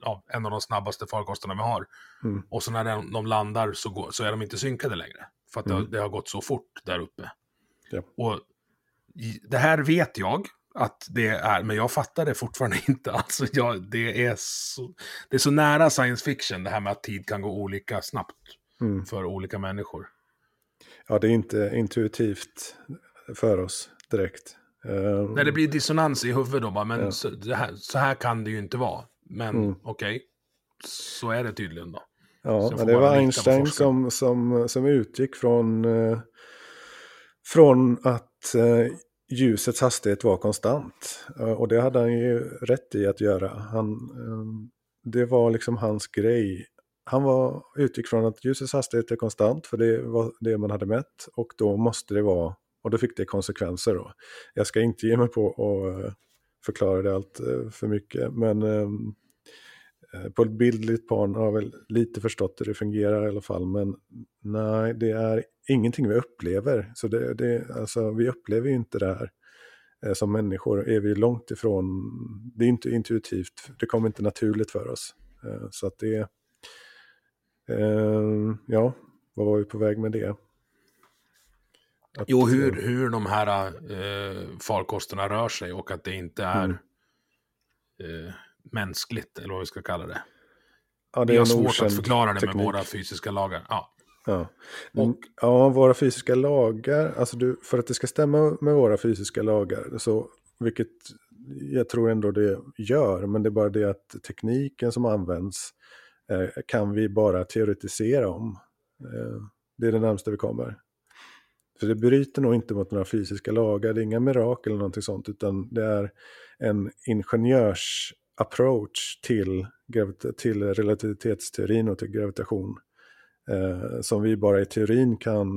Speaker 1: ja, en av de snabbaste farkosterna vi har.
Speaker 2: Mm.
Speaker 1: Och så när de, de landar så, går, så är de inte synkade längre. För att det,
Speaker 2: Mm.
Speaker 1: det har gått så fort där uppe.
Speaker 2: Ja.
Speaker 1: Och det här vet jag att det är, men jag fattar det fortfarande inte. Alltså, jag, det, är så, det är så nära science fiction det här med att tid kan gå olika snabbt
Speaker 2: Mm.
Speaker 1: för olika människor.
Speaker 2: Ja, det är inte intuitivt för oss direkt. Eh,
Speaker 1: När det blir dissonans i huvudet då, bara, men
Speaker 2: Ja.
Speaker 1: så, här, så här kan det ju inte vara. Men
Speaker 2: Mm.
Speaker 1: okej, så är det tydligen då.
Speaker 2: Ja, men det var Einstein som, som, som utgick från, eh, från att eh, ljusets hastighet var konstant. Eh, och det hade han ju rätt i att göra. Han, eh, det var liksom hans grej. Han var, utgick från att ljusets hastighet är konstant, för det var det man hade mätt. Och då måste det vara, och då fick det konsekvenser då. Jag ska inte ge mig på att eh, förklara det allt eh, för mycket, men ehm, Eh, På ett bildligt plan har jag väl lite förstått hur det fungerar i alla fall. Men nej, det är ingenting vi upplever. Så det, det, alltså, vi upplever ju inte det här. Eh, Som människor är vi långt ifrån. Det är inte intuitivt. Det kommer inte naturligt för oss. Eh, Så att det... Eh, ja, vad var vi på väg med det? Att,
Speaker 1: Jo, hur, hur de här eh, farkosterna rör sig och att det inte är
Speaker 2: Mm.
Speaker 1: eh, mänskligt, eller vad vi ska kalla det.
Speaker 2: Ja, det
Speaker 1: Vi
Speaker 2: är
Speaker 1: har svårt att förklara det
Speaker 2: teknik.
Speaker 1: med våra fysiska lagar. Ja.
Speaker 2: Ja.
Speaker 1: Och-
Speaker 2: Och, ja, våra fysiska lagar, alltså du, för att det ska stämma med våra fysiska lagar, så, vilket jag tror ändå det gör, men det är bara det att tekniken som används eh, Eh, kan vi bara teoretisera om. Eh, det är det närmaste vi kommer. Så det bryter nog inte mot några fysiska lagar, det är inga mirakel eller någonting sånt, utan det är en ingenjörs approach till, till relativitetsteorin och till gravitation eh, som vi bara i teorin kan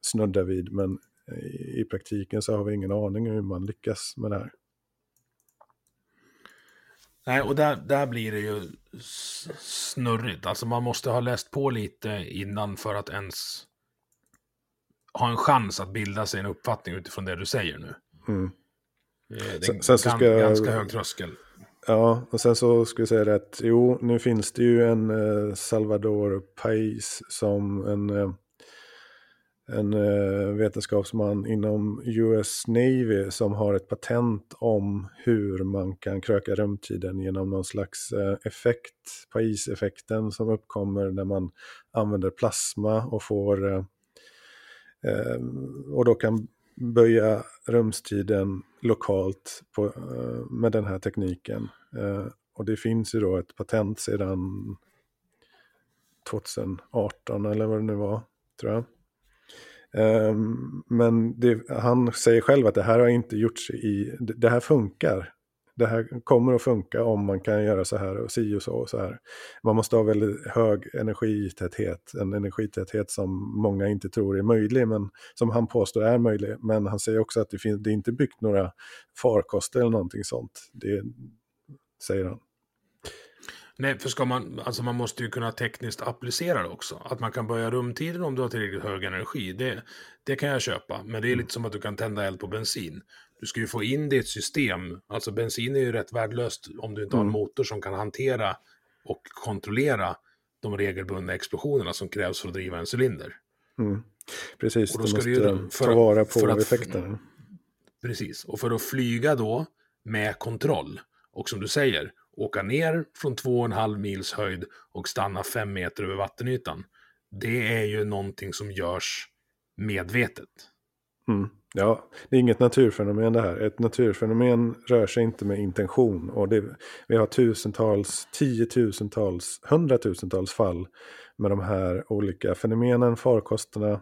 Speaker 2: snudda vid, men i, i praktiken så har vi ingen aning om hur man lyckas med det här.
Speaker 1: Nej, och där, där blir det ju snurrigt. Alltså man måste ha läst på lite innan för att ens ha en chans att bilda sig en uppfattning utifrån det du säger nu.
Speaker 2: Mm.
Speaker 1: Eh, Det är
Speaker 2: Sen-
Speaker 1: en
Speaker 2: sen så
Speaker 1: gan-
Speaker 2: jag-
Speaker 1: ganska hög tröskel.
Speaker 2: Ja, och sen så skulle jag säga det att jo, nu finns det ju en eh, Salvador Pais som en, eh, en eh, vetenskapsman inom US Navy som har ett patent om hur man kan kröka rumtiden genom någon slags eh, effekt, Pais-effekten som uppkommer när man använder plasma och får eh, och då kan böja rumstiden lokalt på, med den här tekniken. Och det finns ju då ett patent sedan 2018 eller vad det nu var, tror jag. Ehm, men det, han säger själv att det här har inte gjorts i, det det här funkar. Det här kommer att funka om man kan göra så här och si och så och så här. Man måste ha väldigt hög energitäthet, en energitäthet som många inte tror är möjlig, men som han påstår är möjlig. Men han säger också att det, finns, det är inte byggt några farkoster eller någonting sånt. Det säger han.
Speaker 1: Nej, för ska man, alltså man måste ju kunna tekniskt applicera det också. Att man kan börja rumtiden om du har tillräckligt hög energi, det, det kan jag köpa. Men det är lite som att du kan tända eld på bensin. Du ska ju få in det i ett system. Alltså bensin är ju rätt värdelöst om du inte har en motor som kan hantera och kontrollera de regelbundna explosionerna som krävs för att driva en cylinder.
Speaker 2: Mm. Precis,
Speaker 1: Och då
Speaker 2: du måste
Speaker 1: ju- för
Speaker 2: ta vara på effekterna.
Speaker 1: Precis, och för att flyga då med kontroll och som du säger, åka ner från 2,5 mils höjd och stanna 5 meter över vattenytan. Det är ju någonting som görs medvetet.
Speaker 2: Mm. Ja, det är inget naturfenomen det här. Ett naturfenomen rör sig inte med intention. Och det, vi har tusentals, tiotusentals, hundratusentals fall med de här olika fenomenen, farkosterna,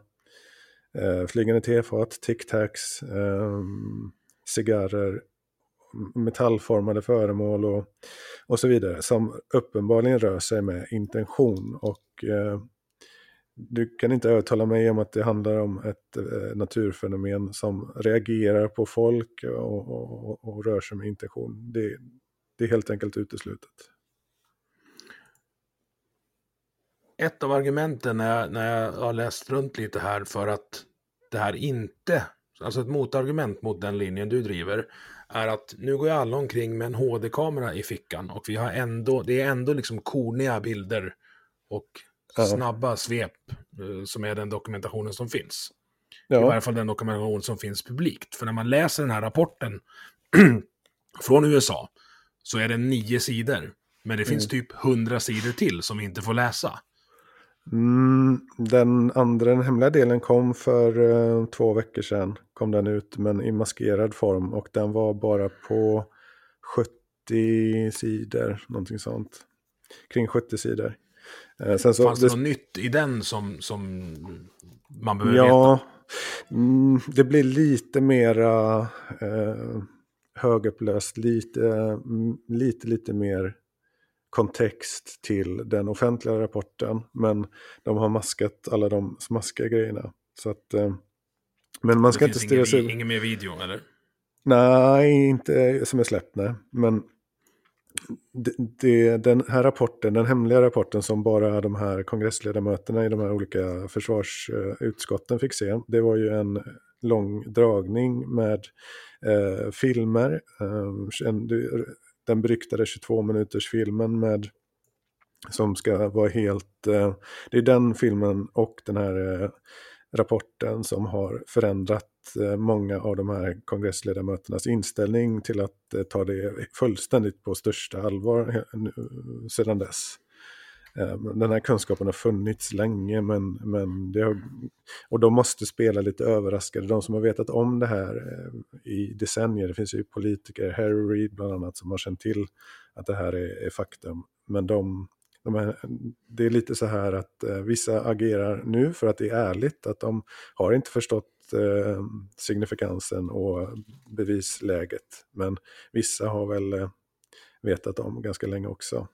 Speaker 2: eh, flygande tefat, tic-tacs, eh, cigarrer, metallformade föremål och, och så vidare. Som uppenbarligen rör sig med intention. Och eh, du kan inte övertala mig om att det handlar om ett eh, naturfenomen som reagerar på folk och, och, och rör sig med intention. Det, det är helt enkelt uteslutet.
Speaker 1: Ett av argumenten när jag, när jag har läst runt lite här för att det här inte alltså ett motargument mot den linjen du driver, är att nu går ju alla omkring med en HD-kamera i fickan och vi har ändå, det är ändå liksom korniga bilder och
Speaker 2: Ja.
Speaker 1: snabba svep eh, som är den dokumentationen som finns. I
Speaker 2: Ja,
Speaker 1: varje fall den dokumentation som finns publikt. För när man läser den här rapporten från USA så är det nio sidor. Men det finns typ hundra sidor till som vi inte får läsa.
Speaker 2: Mm, den andra, den hemliga delen kom för eh, två veckor sedan. Kom den ut, men i maskerad form. Och den var bara på 70 sidor, någonting sånt. Kring 70 sidor. Eh, sen så,
Speaker 1: Fanns det något nytt i den som, som man behöver veta?
Speaker 2: Ja, mm, det blir lite mera eh, högupplöst, lite, mm, lite, lite mer kontext till den offentliga rapporten. Men de har maskat alla de smaskiga grejerna. Så att, eh, men man ska inte stirra sig...
Speaker 1: ingen mer video, eller?
Speaker 2: Nej, inte som är släppt, nej. Men det, det, den här rapporten, den hemliga rapporten som bara de här kongressledamöterna i de här olika försvarsutskotten fick se, det var ju en lång dragning med eh, filmer. Eh, den beryktade 22 minuters filmen med som ska vara helt... Eh, det är den filmen och den här eh, rapporten som har förändrat eh, många av de här kongressledamöternas inställning till att eh, ta det fullständigt på största allvar nu, sedan dess. Ehm, den här kunskapen har funnits länge men, men det har, och de måste spela lite överraskade. De som har vetat om det här eh, i decennier, det finns ju politiker, Harry Reid bland annat, som har känt till att det här är, är faktum. Men de, de är, det är lite så här att eh, vissa agerar nu för att det är ärligt, att de har inte förstått eh, signifikansen och bevisläget. Men vissa har väl eh, vetat om ganska länge också.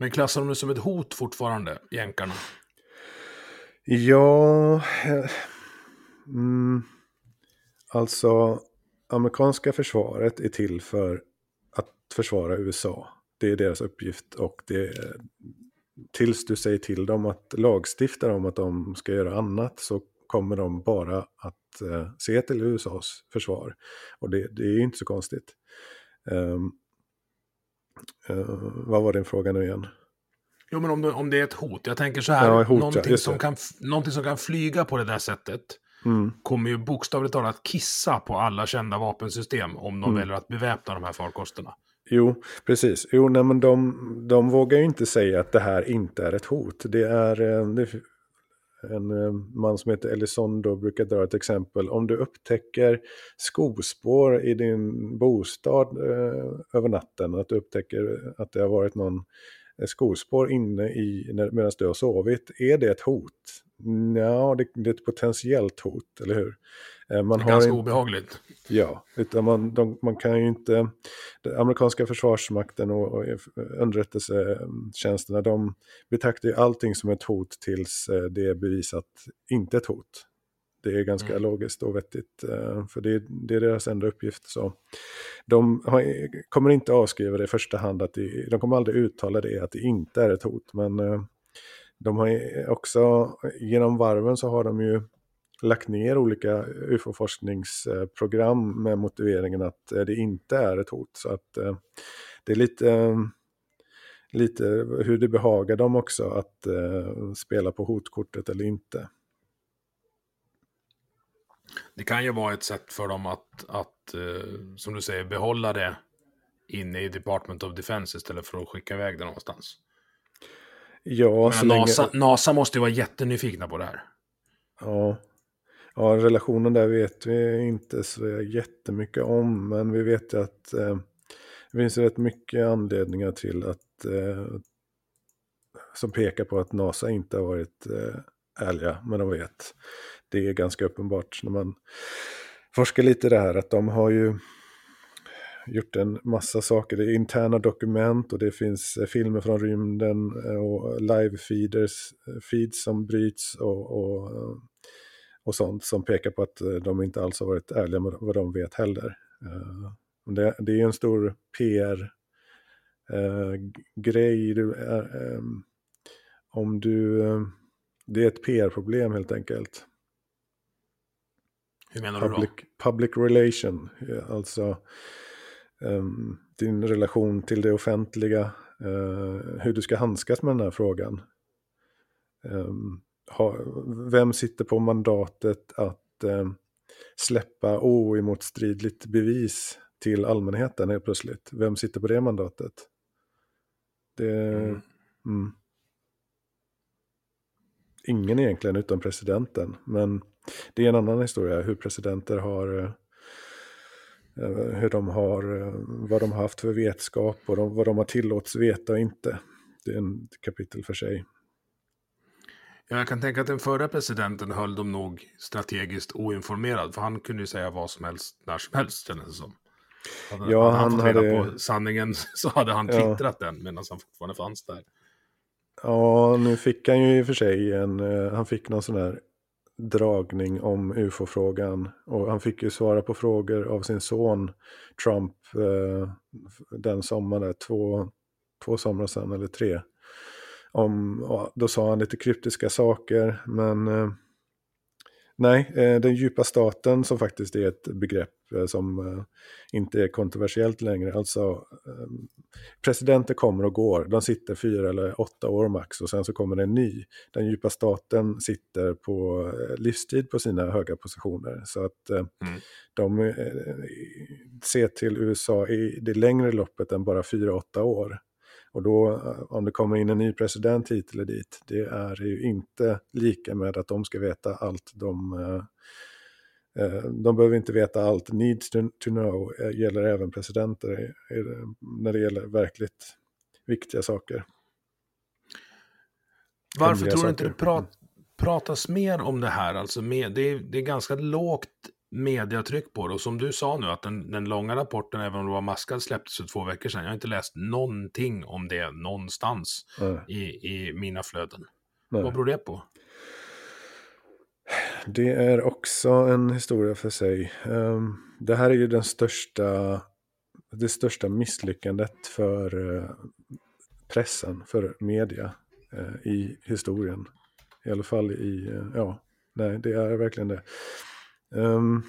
Speaker 1: Men klassar de det som ett hot fortfarande, jänkarna?
Speaker 2: Ja, eh, mm, alltså amerikanska försvaret är till för att försvara USA. Det är deras uppgift och det tills du säger till dem att lagstifta om att de ska göra annat så kommer de bara att eh, se till USAs försvar. Och det, det är ju inte så konstigt. Um, vad var din fråga nu igen?
Speaker 1: Jo, men om det, om det är ett hot. Jag tänker så här,
Speaker 2: Ja, hot, ja,
Speaker 1: någonting,
Speaker 2: just
Speaker 1: som kan, någonting som kan flyga på det där sättet
Speaker 2: Mm.
Speaker 1: kommer ju bokstavligt talat kissa på alla kända vapensystem om de
Speaker 2: Mm.
Speaker 1: väljer att beväpna de här farkosterna.
Speaker 2: Jo, precis. Jo, nej, men de, de vågar ju inte säga att det här inte är ett hot. Det är, eh, det en eh, man som heter Elizondo brukar dra ett exempel. Om du upptäcker skospår i din bostad eh, över natten, att du upptäcker att det har varit någon eh, skospår inne i medan du har sovit, är det ett hot? Ja, det, det är ett potentiellt hot, eller hur? Eh, Man
Speaker 1: Det är ganska
Speaker 2: en-
Speaker 1: obehagligt.
Speaker 2: Ja, utan man, de, man kan ju inte... Den amerikanska försvarsmakten och, och underrättelsetjänsterna, de betraktar ju allting som ett hot tills eh, det är bevisat inte ett hot. Det är ganska
Speaker 1: Mm.
Speaker 2: logiskt och vettigt, eh, för det, det är deras enda uppgift. Så de har, kommer inte avskriva det i första hand, att det, de kommer aldrig uttala det att det inte är ett hot, men eh, de har också, genom varven så har de ju lagt ner olika ufo-forskningsprogram med motiveringen att eh, det inte är ett hot. Så att det är lite, lite hur det behagar dem också att spela på hotkortet eller inte.
Speaker 1: Det kan ju vara ett sätt för dem att, att eh, som du säger, behålla det inne i Department of Defense istället för att skicka iväg det någonstans.
Speaker 2: Ja,
Speaker 1: Men
Speaker 2: så länge,
Speaker 1: NASA, NASA måste ju vara jättenyfikna på det här.
Speaker 2: ja, ja, relationen där vet vi inte så jättemycket om, men vi vet ju att eh, det finns rätt mycket anledningar till att eh, som pekar på att NASA inte har varit eh, ärliga, men de vet. Det är ganska uppenbart när man forskar lite i det här att de har ju gjort en massa saker. Det är interna dokument och det finns eh, filmer från rymden eh, och live-feeds eh, feeds som bryts och, och, och sånt som pekar på att de inte alls har varit ärliga med vad de vet heller. Det, det är en stor PR-grej. Om du eh, Det är ett PR-problem helt enkelt.
Speaker 1: Hur menar
Speaker 2: public,
Speaker 1: du
Speaker 2: public relation. Alltså um, din relation till det offentliga. Uh, hur du ska handskas med den här frågan. Um, ha, vem sitter på mandatet att um, släppa oemotstridligt bevis till allmänheten helt plötsligt? Vem sitter på det mandatet? Det,
Speaker 1: Mm.
Speaker 2: mm. Ingen egentligen utom presidenten. Men det är en annan historia hur presidenter har eh, hur de har, eh, vad de har haft för vetskap och de, vad de har tillåts veta och inte. Det är en kapitel för sig.
Speaker 1: Ja, jag kan tänka att den förra presidenten höll dem nog strategiskt oinformerad. För han kunde ju säga vad som helst när som helst kändes det som. Hade,
Speaker 2: Ja,
Speaker 1: hade han,
Speaker 2: han
Speaker 1: fått reda
Speaker 2: hade-
Speaker 1: på sanningen så hade han
Speaker 2: Ja.
Speaker 1: twittrat den medan han fortfarande fanns där.
Speaker 2: Ja, nu fick han ju i och för sig en, eh, han fick någon sån här dragning om ufo-frågan. Och han fick ju svara på frågor av sin son Trump eh, den sommaren, där, två, två somrar sedan eller tre. Om, ja, då sa han lite kryptiska saker, men eh, nej, eh, den djupa staten som faktiskt är ett begrepp eh, som eh, inte är kontroversiellt längre. Alltså eh, presidenter kommer och går, de sitter fyra eller åtta år max och sen så kommer det en ny. Den djupa staten sitter på livstid på sina höga positioner. Så att
Speaker 1: Mm.
Speaker 2: de ser till USA i det längre loppet än bara fyra, åtta år. Och då eh, om det kommer in en ny president hit eller dit, det är ju inte lika med att de ska veta allt de eh, Eh, De behöver inte veta allt. Needs to, to know gäller även presidenter när det gäller verkligt viktiga saker.
Speaker 1: Varför tror du inte det prat, pratas mer om det här? Alltså med, det, är, det är ganska lågt mediatryck på det. Och som du sa nu, att den, den långa rapporten, även om det var maskad, släpptes för två veckor sedan. Jag har inte läst någonting om det någonstans
Speaker 2: Nej,
Speaker 1: i, i mina flöden.
Speaker 2: nej.
Speaker 1: Vad beror det på?
Speaker 2: Det är också en historia för sig. Ehm, Det här är ju den största, det största misslyckandet för eh, pressen, för media eh, i historien. I alla fall i, eh, ja, nej det är verkligen det. Ehm,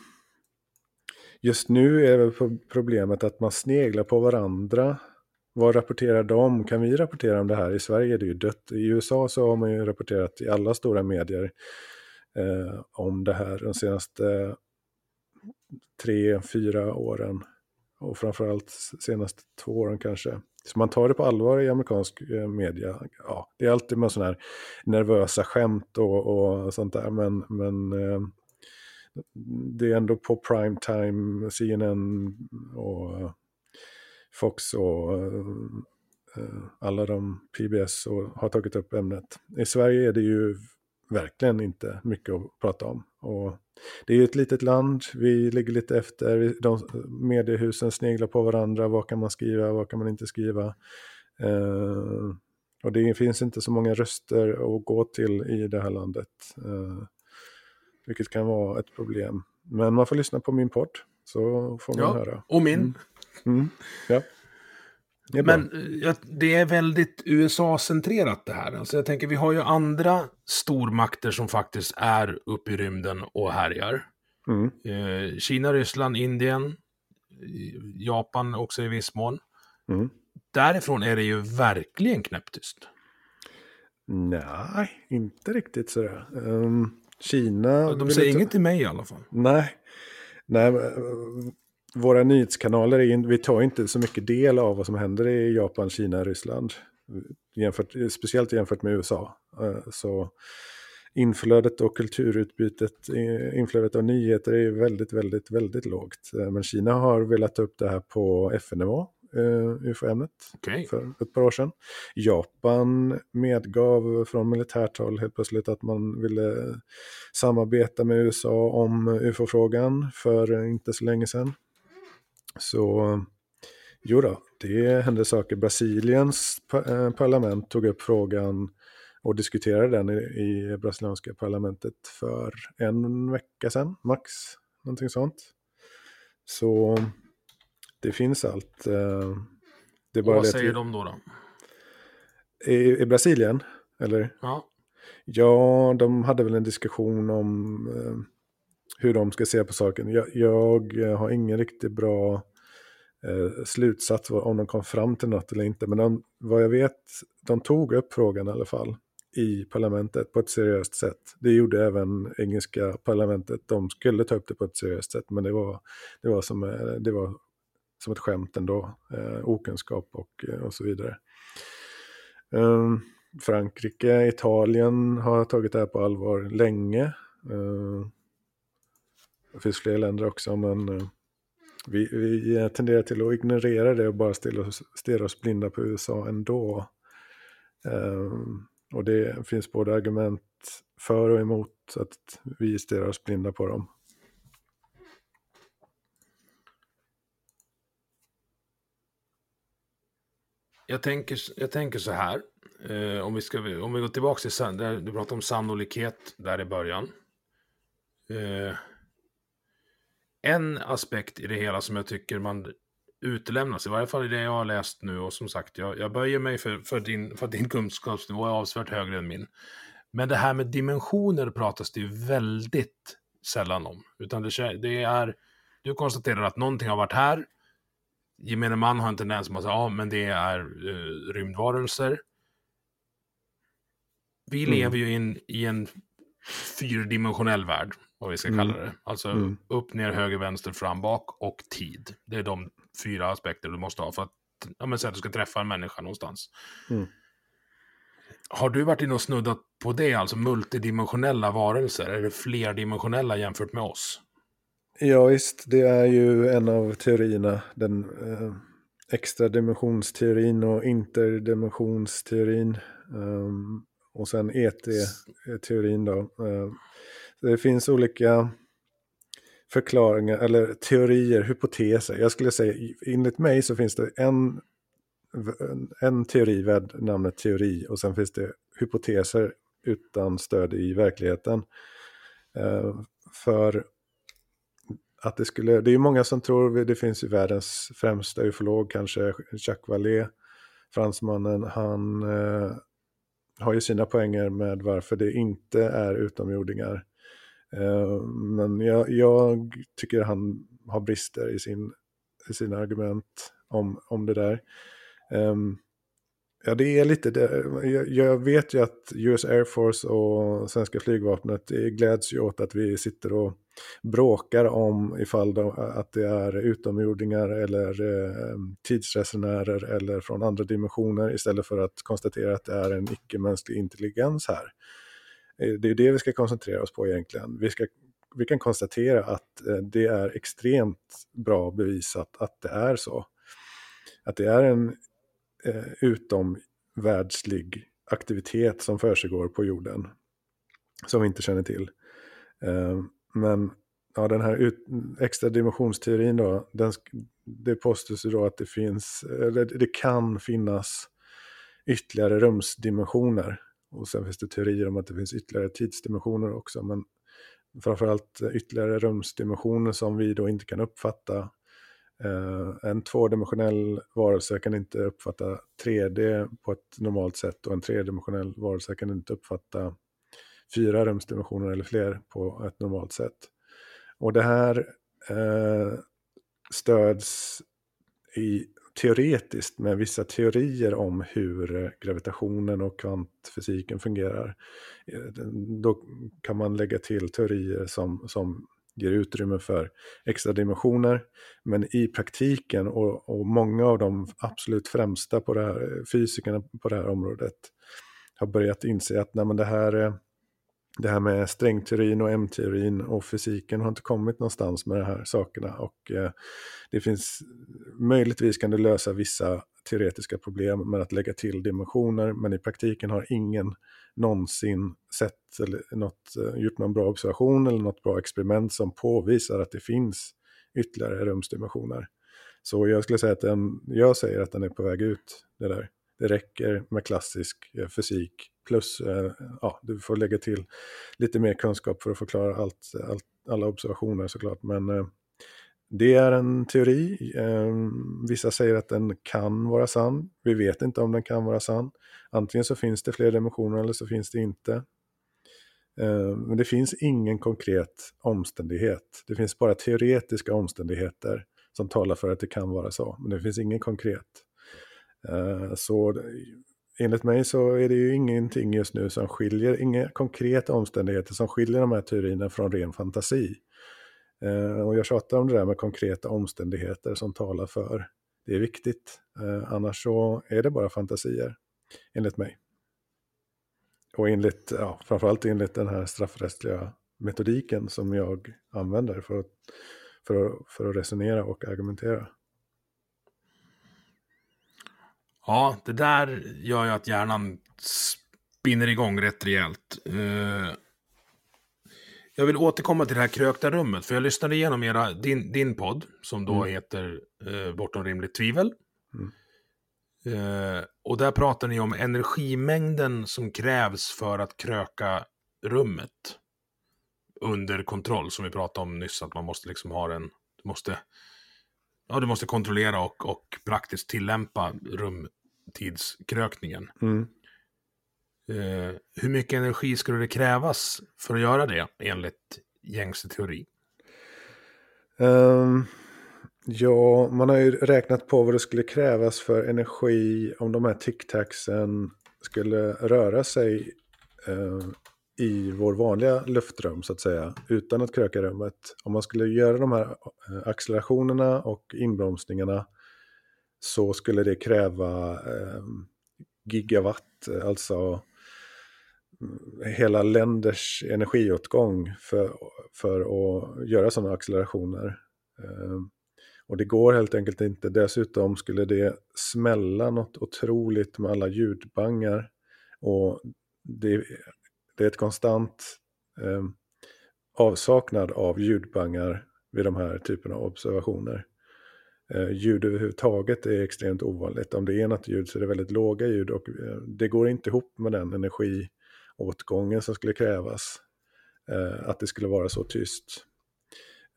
Speaker 2: just nu är väl problemet att man sneglar på varandra. Vad rapporterar de? Kan vi rapportera om det här? I Sverige är det ju dött. I USA så har man ju rapporterat i alla stora medier eh, om det här de senaste tre, fyra åren. Och framförallt senaste två åren kanske. Så man tar det på allvar i amerikansk eh, media. Ja, det är alltid med sådana här nervösa skämt och, och sånt där. Men, men eh, det är ändå på prime time, CNN och eh, Fox och eh, alla de PBS och har tagit upp ämnet. I Sverige är det ju verkligen inte mycket att prata om. Och det är ju ett litet land, vi ligger lite efter, de, mediehusen sneglar på varandra, vad kan man skriva, vad kan man inte skriva. Eh, och det finns inte så många röster att gå till i det här landet. Eh, vilket kan vara ett problem. Men man får lyssna på min podd, så får man
Speaker 1: Ja,
Speaker 2: höra.
Speaker 1: och min.
Speaker 2: Mm. Mm, ja. Det.
Speaker 1: Men eh, det är väldigt USA-centrerat det här. Alltså jag tänker, vi har ju andra stormakter som faktiskt är uppe i rymden och härjar.
Speaker 2: Mm.
Speaker 1: Eh, Kina, Ryssland, Indien, eh, Japan också i viss mån.
Speaker 2: Mm.
Speaker 1: Därifrån är det ju verkligen knäpptyst.
Speaker 2: Nej, inte riktigt sådär. Um, Kina...
Speaker 1: De säger
Speaker 2: inte-
Speaker 1: inget till mig i alla fall.
Speaker 2: Nej. Nej, eh, våra nyhetskanaler, är in, vi tar inte så mycket del av vad som händer i Japan, Kina, Ryssland. Jämfört, speciellt jämfört med USA. Eh, Så inflödet och kulturutbytet, eh, inflödet av nyheter är väldigt, väldigt, väldigt lågt. Men Kina har velat ta upp det här på FN-nivå, eh, UFO-ämnet
Speaker 1: Okej.
Speaker 2: för ett par år sedan. Japan medgav från militärt håll helt plötsligt att man ville samarbeta med USA om ufo-frågan för inte så länge sedan. Så jo då, det hände saker. Brasiliens eh, parlament tog upp frågan och diskuterade den i, i brasilianska parlamentet för en vecka sedan, max. Någonting sånt. Så det finns allt. eh, Det är
Speaker 1: Och
Speaker 2: bara
Speaker 1: vad
Speaker 2: det att
Speaker 1: säger
Speaker 2: vi-
Speaker 1: de då? då?
Speaker 2: I, I Brasilien? Eller?
Speaker 1: Ja.
Speaker 2: Ja, de hade väl en diskussion om eh, hur de ska se på saken. Jag, jag har ingen riktigt bra eh, slutsats om de kom fram till något eller inte. Men de, vad jag vet, de tog upp frågan i alla fall i parlamentet på ett seriöst sätt. Det gjorde även engelska parlamentet. De skulle ta upp det på ett seriöst sätt, men det var, det var, som, eh, det var som ett skämt ändå. Eh, okunskap och, eh, och så vidare. Eh, Frankrike, Italien har tagit det här på allvar länge. Eh, det finns fler länder också, men eh, vi, vi eh, tenderar till att ignorera det och bara stirra oss blinda på USA ändå. Ehm, och det finns både argument för och emot att vi stirrar oss blinda på dem.
Speaker 1: Jag tänker, jag tänker så här. Eh, om, vi ska, om vi går tillbaka till, där, du pratade om sannolikhet där i början. Eh, en aspekt i det hela som jag tycker man utelämnas, i varje fall i det jag har läst nu och som sagt, jag, jag böjer mig för, för, din, för din kunskapsnivå är avsevärt högre än min. Men det här med dimensioner pratas det ju väldigt sällan om, utan det, det är, du konstaterar att någonting har varit här, gemene man har en tendens att säga, ja men det är uh, rymdvarelser. Vi mm. lever ju in, i en fyrdimensionell värld, vad vi ska mm. kalla det. Alltså mm. upp, ner, höger, vänster, fram, bak och tid. Det är de fyra aspekter du måste ha för att, ja men säg att du ska träffa en människa någonstans. Mm. Har du varit inne och snuddat på det, alltså multidimensionella varelser? Är det flerdimensionella jämfört med oss?
Speaker 2: Ja visst, det är ju en av teorierna. Den eh, extra dimensionsteorin och interdimensionsteorin. Um, och sen ET-teorin då. Uh, det finns olika förklaringar eller teorier, hypoteser. Jag skulle säga, enligt mig så finns det en, en teori värd namnet teori och sen finns det hypoteser utan stöd i verkligheten. Uh, för att det skulle, det är många som tror, det finns ju världens främsta ufolog, kanske Jacques Vallée, fransmannen, han eh, har ju sina poänger med varför det inte är utomjordingar. Eh, men jag, jag, tycker han har brister i, sin, i sina argument om, om det där. Um, Ja, det är lite det. Jag vet ju att US Air Force och svenska flygvapnet eh, gläds ju åt att vi sitter och bråkar om ifall de, att det är utomjordingar eller eh, tidsresenärer eller från andra dimensioner istället för att konstatera att det är en icke-mänsklig intelligens här. Eh, det är det vi ska koncentrera oss på egentligen. Vi, ska, vi kan konstatera att eh, det är extremt bra bevisat att det är så. Att det är en eh, utomvärldslig aktivitet som försiggår på jorden. Som vi inte känner till. Eh, men ja, den här ut, extra dimensionsteorin då, den, det påstås ju då att det finns, eller det kan finnas ytterligare rumsdimensioner. Och sen finns det teorier om att det finns ytterligare tidsdimensioner också. Men framförallt ytterligare rumsdimensioner som vi då inte kan uppfatta Eh, en tvådimensionell varelse kan inte uppfatta 3D på ett normalt sätt och en tredimensionell varelse kan inte uppfatta fyra rumsdimensioner eller fler på ett normalt sätt. Och det här uh, stöds i, teoretiskt med vissa teorier om hur gravitationen och kvantfysiken fungerar. Eh, då kan man lägga till teorier som, som ger utrymme för extra dimensioner. Men i praktiken och, och många av de absolut främsta på det här, fysikerna på det här området har börjat inse att nej, men det, här, eh, det här med strängteorin och M-teorin och fysiken har inte kommit någonstans med de här sakerna. Och eh, det finns, möjligtvis kan det lösa vissa teoretiska problem med att lägga till dimensioner, men i praktiken har ingen någonsin sett eller något, eh, gjort någon bra observation eller något bra experiment som påvisar att det finns ytterligare rumsdimensioner. Så jag skulle säga att den, jag säger att den är på väg ut, det där. Det räcker med klassisk eh, fysik plus, eh, ja, du får lägga till lite mer kunskap för att förklara allt, allt alla observationer såklart. Men det är en teori. Ehm, vissa säger att den kan vara sann. Vi vet inte om den kan vara sann. Antingen så finns det fler dimensioner eller så finns det inte. Ehm, men det finns ingen konkret omständighet. Det finns bara teoretiska omständigheter som talar för att det kan vara så. Men det finns ingen konkret. Ehm, så enligt mig så är det ju ingenting just nu som skiljer, inga konkreta omständigheter som skiljer de här teorierna från ren fantasi. Eh, och jag tjatar om det där med konkreta omständigheter som talar för. Det är viktigt. Eh, annars så är det bara fantasier, enligt mig. Och enligt, ja, framförallt enligt den här straffrättsliga metodiken som jag använder för att, för att, för att resonera och argumentera.
Speaker 1: Ja, det där gör ju att hjärnan spinner igång rätt rejält. Eh, jag vill återkomma till det här krökta rummet, för jag lyssnade igenom era, din, din podd, som då mm. heter uh, Bortom rimligt tvivel. Mm. Eh, och där pratar ni om energimängden som krävs för att kröka rummet under kontroll, som vi pratade om nyss, att man måste liksom ha en, du måste, ja, du måste kontrollera och, och praktiskt tillämpa rumtidskrökningen. Mm. Eh, hur mycket energi skulle det krävas för att göra det enligt gängse teori?
Speaker 2: Um, Ja, man har ju räknat på vad det skulle krävas för energi om de här tic-tacsen skulle röra sig eh, i vår vanliga luftrum så att säga, utan att kröka rummet. Om man skulle göra de här eh, accelerationerna och inbromsningarna så skulle det kräva eh, gigawatt, alltså hela länders energiåtgång för, för att göra sådana accelerationer. Eh, och det går helt enkelt inte. Dessutom skulle det smälla något otroligt med alla ljudbangar. Och det, det är ett konstant eh, avsaknad av ljudbangar vid de här typerna av observationer. Eh, ljud överhuvudtaget är extremt ovanligt. Om det är något ljud så är det väldigt låga ljud och eh, det går inte ihop med den energi åtgången som skulle krävas. Eh, att det skulle vara så tyst.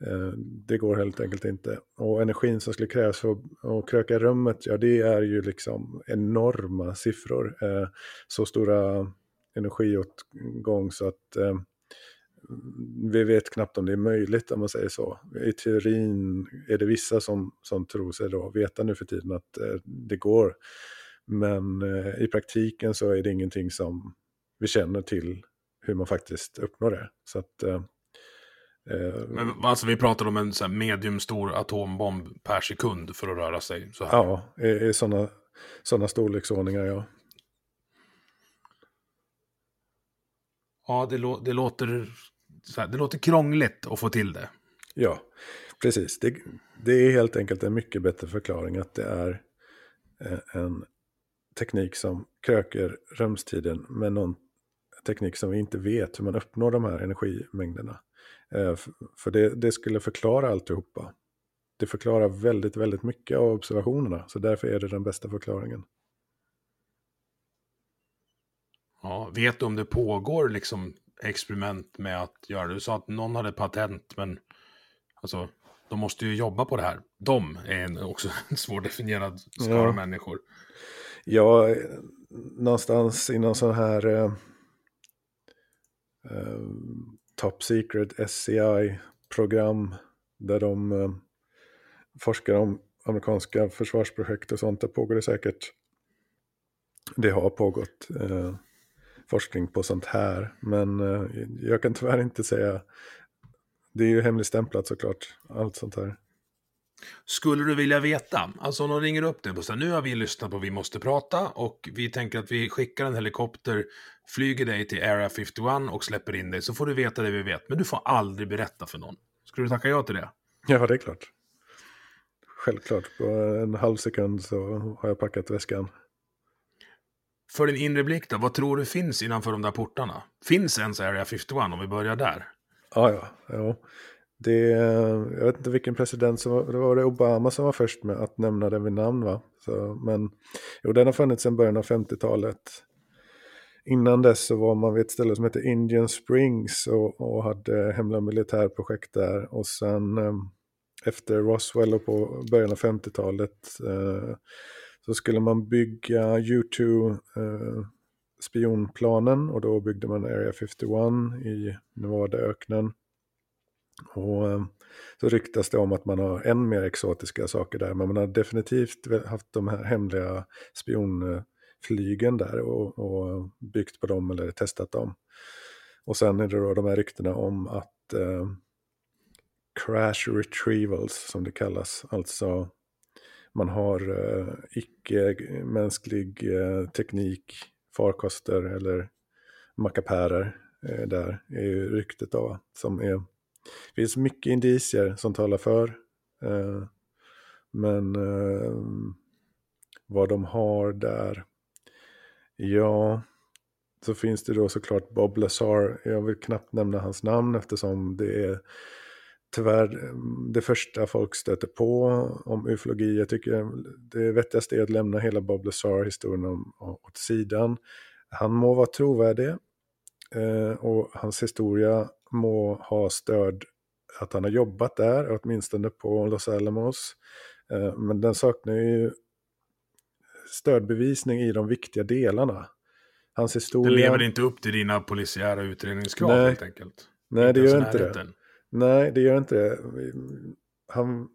Speaker 2: Eh, det går helt enkelt inte. Och energin som skulle krävas för att kröka rummet, ja det är ju liksom enorma siffror. Eh, så stora energiåtgång så att eh, vi vet knappt om det är möjligt om man säger så. I teorin är det vissa som, som tror sig då veta nu för tiden att eh, det går. Men eh, i praktiken så är det ingenting som vi känner till hur man faktiskt uppnår det. Så att
Speaker 1: Eh, Men, alltså vi pratar om en så mediumstor atombomb per sekund för att röra sig så här.
Speaker 2: Ja, i, i sådana såna storleksordningar ja.
Speaker 1: Ja, det, lå det låter, här, det låter krångligt att få till det.
Speaker 2: Ja, precis. Det, det är helt enkelt en mycket bättre förklaring att det är eh, en teknik som kröker rumstiden med någon teknik som vi inte vet hur man uppnår de här energimängderna. Eh, för det, det skulle förklara alltihopa. Det förklarar väldigt, väldigt mycket av observationerna. Så därför är det den bästa förklaringen.
Speaker 1: Ja, vet du om det pågår liksom experiment med att göra det? Du sa att någon hade patent, men alltså, de måste ju jobba på det här. De är en, också en svårdefinierad skara ja. människor.
Speaker 2: Ja, någonstans i någon sån här eh, Top Secret SCI-program där de eh, forskar om amerikanska försvarsprojekt och sånt. Där pågår det säkert. Det har pågått eh, forskning på sånt här. Men eh, jag kan tyvärr inte säga. Det är ju hemligstämplat såklart. Allt sånt här.
Speaker 1: Skulle du vilja veta, alltså om de ringer upp dig och säger nu har vi lyssnat på Vi måste prata och vi tänker att vi skickar en helikopter, flyger dig till Area 51 och släpper in dig så får du veta det vi vet. Men du får aldrig berätta för någon. Skulle du tacka ja till det?
Speaker 2: Ja, det är klart. Självklart. På en halv sekund så har jag packat väskan.
Speaker 1: För din inre blick då, vad tror du finns innanför de där portarna? Finns ens Area 51 om vi börjar där?
Speaker 2: Ja, ja. ja. Det, jag vet inte vilken president som var, det var det Obama som var först med att nämna den vid namn va? Så, men jo, den har funnits sedan början av 50-talet. Innan dess så var man vid ett ställe som hette Indian Springs och, och hade hemliga militärprojekt där. Och sen ehm, efter Roswell och på början av 50-talet eh, så skulle man bygga U2 eh, spionplanen och då byggde man Area 51 i Nevadaöknen. Och ehm, så ryktas det om att man har än mer exotiska saker där, men man har definitivt haft de här hemliga spion... Eh, flygen där och, och byggt på dem eller testat dem. Och sen är det då de här ryktena om att eh, crash retrievals som det kallas, alltså man har eh, icke-mänsklig eh, teknik, farkoster eller mackapärer eh, där, är ju ryktet då. Som är, det finns mycket indicier som talar för, eh, men eh, vad de har där, ja, så finns det då såklart Bob Lazar, jag vill knappt nämna hans namn eftersom det är tyvärr mm, det första folk stöter på om ufologi. Jag tycker det vettigaste är att lämna hela Bob Lazar-historien åt sidan. Han må vara trovärdig eh, och hans historia må ha stöd att han har jobbat där, åtminstone på Los Alamos. Eh, men den saknar ju stödbevisning i de viktiga delarna. Hans historia...
Speaker 1: Det lever inte upp till dina polisiära utredningskrav
Speaker 2: Nej.
Speaker 1: helt enkelt.
Speaker 2: Nej,
Speaker 1: Inte
Speaker 2: det gör inte det. Nej, det gör inte det. Han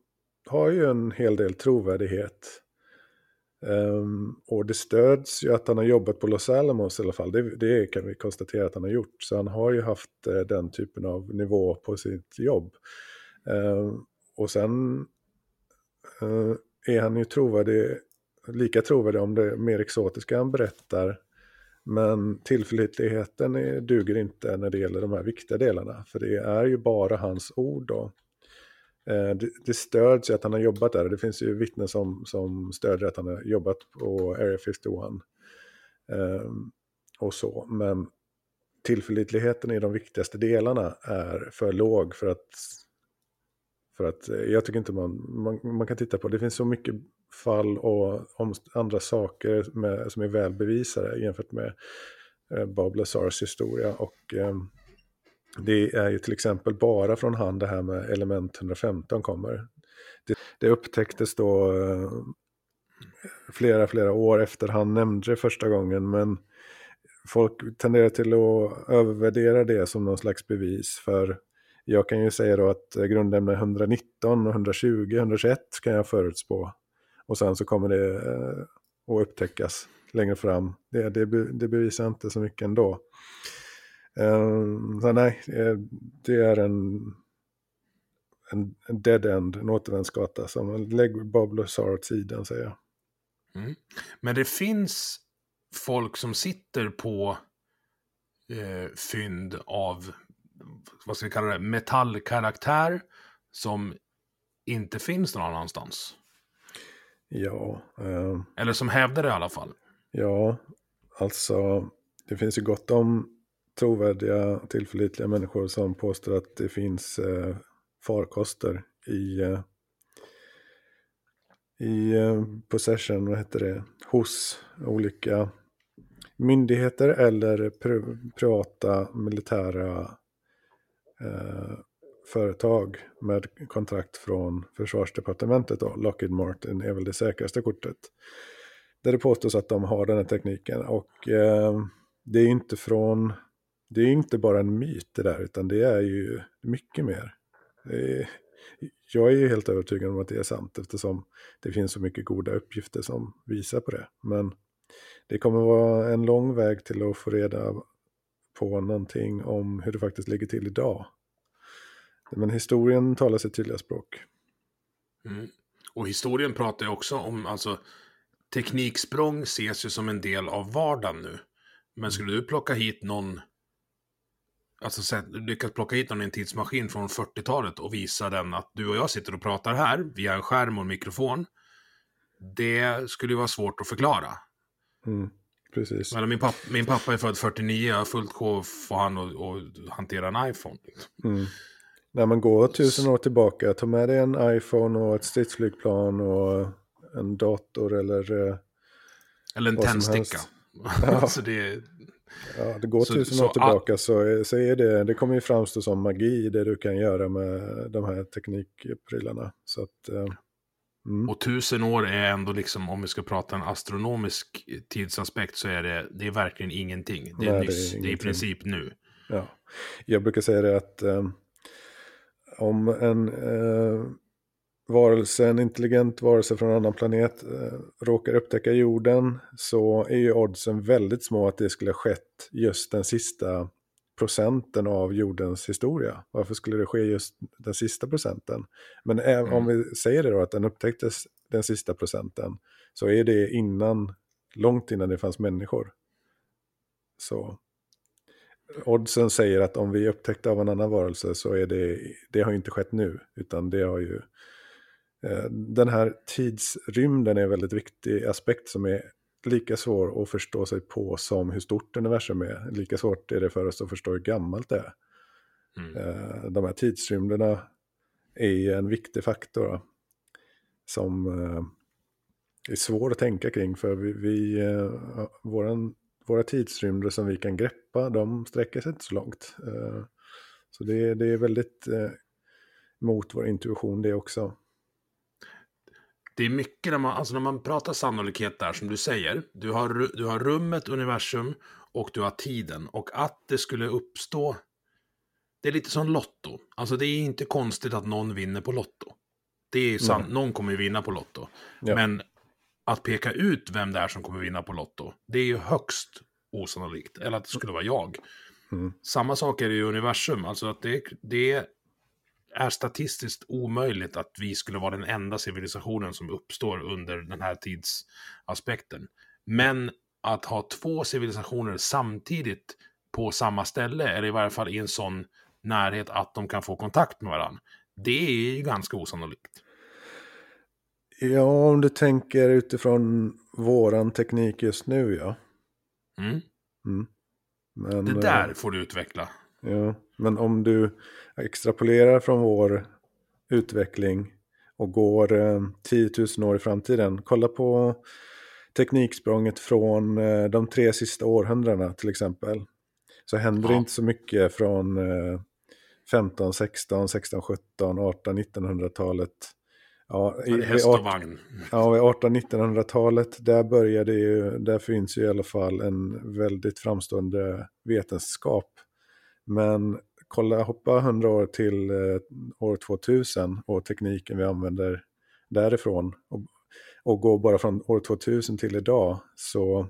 Speaker 2: har ju en hel del trovärdighet. Ehm, och det stöds ju att han har jobbat på Los Alamos i alla fall. Det, det kan vi konstatera att han har gjort. Så han har ju haft eh, den typen av nivå på sitt jobb. Ehm, och sen eh, är han ju trovärdig, lika trovärdig om det mer exotiska han berättar. Men tillförlitligheten är, duger inte när det gäller de här viktiga delarna. För det är ju bara hans ord då. Eh, det, det stöds ju att han har jobbat där. Det finns ju vittnen som, som stödjer att han har jobbat på Area 51. Eh, och så. Men tillförlitligheten i de viktigaste delarna är för låg för att för att eh, jag tycker inte man, man, man kan titta på, det finns så mycket fall och andra saker med, som är välbevisade jämfört med eh, Bob Lazars historia. Och eh, det är ju till exempel bara från han det här med element 115 kommer. Det, det upptäcktes då eh, flera, flera år efter han nämnde det första gången. Men folk tenderar till att övervärdera det som någon slags bevis. För jag kan ju säga då att eh, grundämne 119, 120, 121 kan jag förutspå. Och sen så kommer det eh, att upptäckas längre fram. Det, det, det bevisar inte så mycket ändå. Ehm, så nej, det är en, en, en dead end, en återvändsgata. Som lägger Bob Lazar åt sidan säger jag.
Speaker 1: Mm. Men det finns folk som sitter på eh, fynd av, vad ska vi kalla det, metallkaraktär som inte finns någon annanstans.
Speaker 2: Ja, ehm,
Speaker 1: Eller som hävdar det i alla fall.
Speaker 2: Ja, alltså det finns ju gott om trovärdiga, tillförlitliga människor som påstår att det finns eh, farkoster i, eh, i eh, possession, vad heter det, hos olika myndigheter eller pri- privata militära eh, företag med kontrakt från försvarsdepartementet. Då. Lockheed Martin är väl det säkraste kortet. Där det påstås att de har den här tekniken. Och eh, det är ju inte från, det är inte bara en myt det där, utan det är ju mycket mer. Är, jag är ju helt övertygad om att det är sant eftersom det finns så mycket goda uppgifter som visar på det. Men det kommer vara en lång väg till att få reda på någonting om hur det faktiskt ligger till idag. Men historien talar sitt tydliga språk.
Speaker 1: Mm. Och historien pratar ju också om, alltså tekniksprång ses ju som en del av vardagen nu. Men skulle du plocka hit någon, alltså att lyckas plocka hit någon i en tidsmaskin från 40-talet och visa den att du och jag sitter och pratar här via en skärm och en mikrofon. Det skulle ju vara svårt att förklara.
Speaker 2: Mm, precis.
Speaker 1: Men min, pappa, min pappa är född 49, jag har fullt sjå för han att att hantera en iPhone.
Speaker 2: Mm. När man går tusen år tillbaka, ta med dig en iPhone och ett stridsflygplan och en dator eller eh,
Speaker 1: Eller en tändsticka. så det,
Speaker 2: ja, det går
Speaker 1: Så-
Speaker 2: tusen
Speaker 1: så
Speaker 2: år tillbaka så, är- så är det, det kommer ju framstå som magi det du kan göra med de här teknikprylarna. Så att, eh,
Speaker 1: Mm. Och tusen år är ändå liksom, om vi ska prata en astronomisk tidsaspekt, så är det, det är verkligen ingenting. Det är Nej, nyss, det är, det är i princip nu.
Speaker 2: Ja. Jag brukar säga det att um, om en uh, varelse, en intelligent varelse från en annan planet uh, råkar upptäcka jorden så är ju oddsen väldigt små att det skulle ha skett just den sista procenten av jordens historia. Varför skulle det ske just den sista procenten? Men mm. om vi säger det då att den upptäcktes den sista procenten så är det innan, långt innan det fanns människor. Så oddsen säger att om vi upptäckte av en annan varelse så är det, det har inte skett nu, utan det har ju eh, den här tidsrymden är en väldigt viktig aspekt som är lika svår att förstå sig på som hur stort universum är. Lika svårt är det för oss att förstå hur gammalt det är. Mm. Eh, de här tidsrymderna är en viktig faktor som eh, är svår att tänka kring för vi, vi våran, våra tidsrymder som vi kan greppa de sträcker sig inte så långt. Eh, så det, det är väldigt mot vår intuition det också
Speaker 1: det är mycket när man, alltså när man pratar sannolikhet där som du säger. Du har, du har rummet, universum och du har tiden. Och att det skulle uppstå. Det är lite som Lotto. Alltså det är inte konstigt att någon vinner på Lotto. Det är sant, mm. någon kommer ju vinna på Lotto. Ja. Men att peka ut vem det är som kommer vinna på Lotto, det är ju högst osannolikt. Eller att det skulle vara jag. Mm. Samma sak är det i universum, alltså att det, det är statistiskt omöjligt att vi skulle vara den enda civilisationen som uppstår under den här tidsaspekten. Men att ha två civilisationer samtidigt på samma ställe, eller i varje fall i en sån närhet att de kan få kontakt med varandra, det är ju ganska osannolikt.
Speaker 2: Ja, om du tänker utifrån våran teknik just nu, ja.
Speaker 1: Mm. Mm. Men, det där äh, får du utveckla.
Speaker 2: Ja, men om du extrapolerar från vår utveckling och går eh, 10 000 år i framtiden. Kolla på tekniksprånget från eh, de tre sista århundradena till exempel. Så händer ja. inte så mycket från eh, 15, 16, 16, 17, 18, 1900-talet.
Speaker 1: Ja, i, häst och vagn.
Speaker 2: Ja, i 18-1900-talet, där började ju, där finns ju i alla fall en väldigt framstående vetenskap. Men kolla, hoppa 100 år till eh, år 2000 och tekniken vi använder därifrån och, och gå bara från år 2000 till idag. Så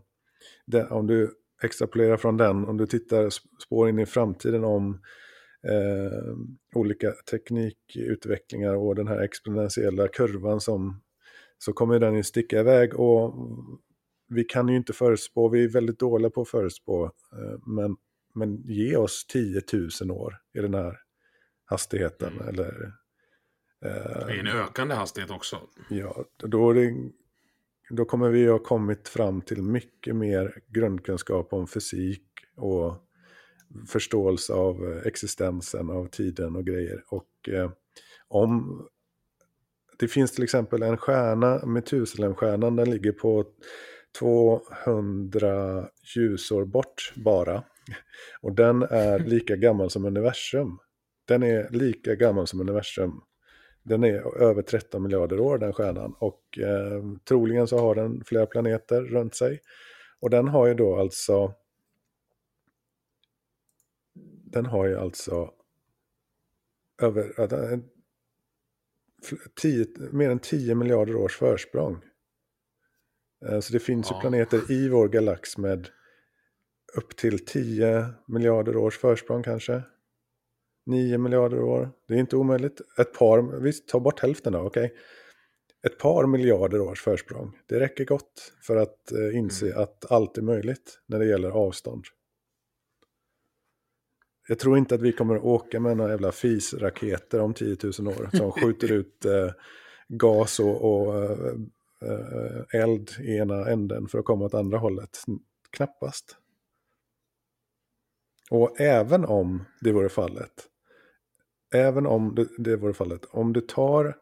Speaker 2: det, om du extrapolerar från den, om du tittar spår in i framtiden om eh, olika teknikutvecklingar och den här exponentiella kurvan som så kommer den ju sticka iväg och vi kan ju inte förutspå, vi är väldigt dåliga på att förutspå, eh, men men ge oss 10 000 år i den här hastigheten. Mm. Eller,
Speaker 1: eh, I en ökande hastighet också.
Speaker 2: Ja, då, det, då kommer vi ha kommit fram till mycket mer grundkunskap om fysik och förståelse av existensen av tiden och grejer. Och eh, om det finns till exempel en stjärna, Metuselemstjärnan, den ligger på 200 ljusår bort bara. Och den är lika gammal som universum. Den är lika gammal som universum. Den är över 13 miljarder år den stjärnan och eh, troligen så har den flera planeter runt sig. Och den har ju då alltså den har ju alltså över, äh, 10, mer än 10 miljarder års försprång. Eh, så det finns ja. ju planeter i vår galax med upp till 10 miljarder års försprång kanske. 9 miljarder år. Det är inte omöjligt. Ett par, visst ta bort hälften då, okej. Okay. Ett par miljarder års försprång. Det räcker gott för att eh, inse mm. att allt är möjligt när det gäller avstånd. Jag tror inte att vi kommer att åka med några jävla FIS-raketer om 10 000 år som skjuter ut eh, gas och, och eh, eh, eld i ena änden för att komma åt andra hållet. Knappast. Och även om det vore fallet, även om det, det vore fallet, om du tar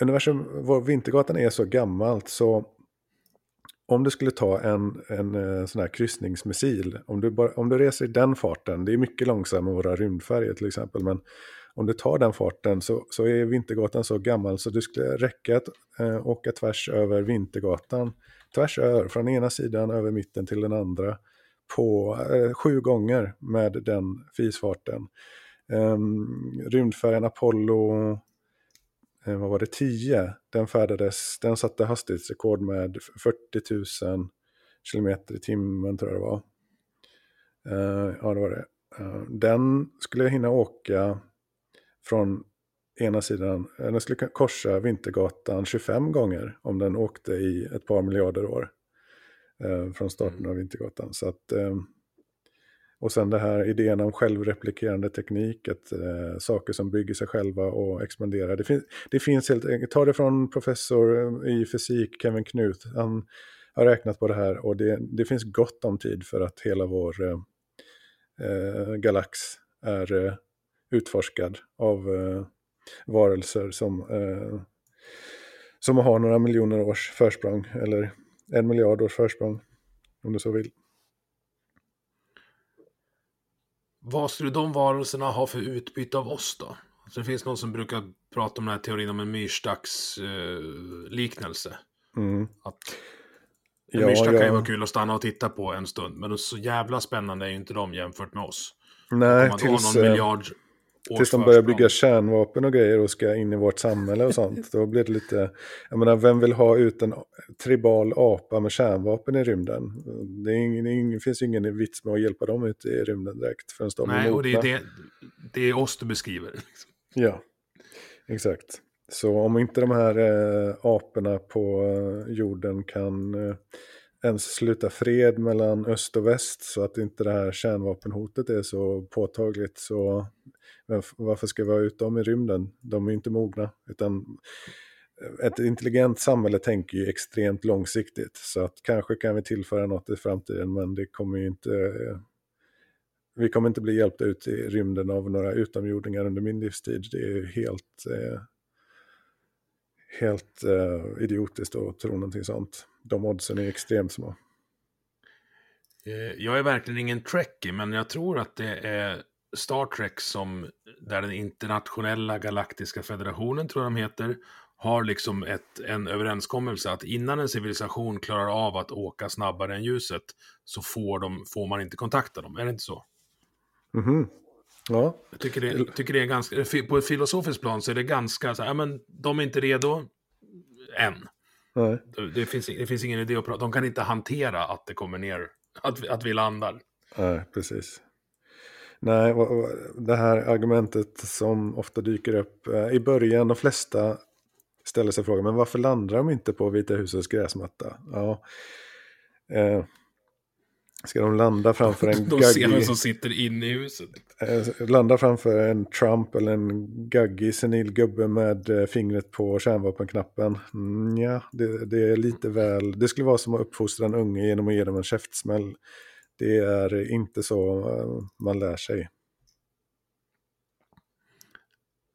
Speaker 2: universum, vår Vintergatan är så gammalt så om du skulle ta en, en eh, sån här kryssningsmissil, om du, bara, om du reser i den farten, det är mycket långsammare än våra rymdfärger till exempel, men om du tar den farten så, så är Vintergatan så gammal så du skulle räcka att eh, åka tvärs över Vintergatan. Tvärs över, från ena sidan över mitten till den andra på eh, sju gånger med den fisfarten. Ehm, um, rymdfärjan Apollo, vad var det, 10, den färdades, den satte hastighetsrekord med 40 000 kilometer i timmen tror jag det var. Uh, ja, det var det. Uh, den skulle hinna åka från ena sidan, eh, den skulle korsa Vintergatan 25 gånger om den åkte i ett par miljarder år. Uh, från starten mm. av Vintergatan. Så att, och sen det här idén om självreplikerande teknik, att eh, saker som bygger sig själva och expanderar. Det, fin det finns helt enkelt, ta det från professor eh, i fysik, Kevin Knut, han har räknat på det här och det, det finns gott om tid för att hela vår eh, eh galax är eh, utforskad av eh, varelser som, eh, som har några miljoner års försprång, eller en miljard års försprång, om du så vill.
Speaker 1: Vad skulle de varelserna ha för utbyte av oss då? Så det finns någon som brukar prata om den här teorin om en myrstacksliknelse. Eh, mm. Att en ja, myrstack kan ju vara kul att stanna och titta på en stund, men så jävla spännande är ju inte de jämfört med oss.
Speaker 2: Nej, tills, någon eh, miljard tills de börjar bygga kärnvapen och grejer och ska in i vårt samhälle och sånt. Då blir det lite, jag menar vem vill ha ut en tribal apa med kärnvapen i rymden? Det, är ingen, det, finns ju ingen vits med att hjälpa dem ut i rymden direkt förrän de
Speaker 1: Nej, och det är, det, det är oss du beskriver.
Speaker 2: Ja, exakt. Så om inte de här eh, aporna på eh, jorden kan eh, ens sluta fred mellan öst och väst så att inte det här kärnvapenhotet är så påtagligt så varför ska vi ha ut dem i rymden? De är inte mogna. Utan eh, ett intelligent samhälle tänker ju extremt långsiktigt. Så att kanske kan vi tillföra något i framtiden men det kommer ju inte... Eh, vi kommer inte bli hjälpta ut i rymden av några utomjordingar under min livstid. Det är helt... Eh, helt idiotiskt att tro någonting sånt. De oddsen är extremt små.
Speaker 1: Jag är verkligen ingen trekkie, men jag tror att det är Star Trek som, där den internationella galaktiska federationen, tror jag de heter, har liksom ett, en överenskommelse att innan en civilisation klarar av att åka snabbare än ljuset så får, de, får man inte kontakta dem. Är det inte så?
Speaker 2: Mm -hmm. Ja.
Speaker 1: Jag tycker det, tycker det är ganska, på ett filosofiskt plan så är det ganska så här, ja men de är inte redo än. Nej. Det, finns, det finns ingen idé att prata, de kan inte hantera att det kommer ner, att, att vi landar.
Speaker 2: Nej, precis. Nej, det här argumentet som ofta dyker upp eh, i början, de flesta ställer sig frågan, men varför landar de inte på Vita husets gräsmatta? Ja. Eh, ska de landa framför en
Speaker 1: de gaggig... De som sitter inne i huset.
Speaker 2: Eh, landa framför en Trump eller en gaggig senil gubbe med eh, fingret på kärnvapenknappen? Mm, ja, det, det, är lite väl... Det skulle vara som att uppfostra en unge genom att ge dem en käftsmäll. Det är inte så eh, man lär sig.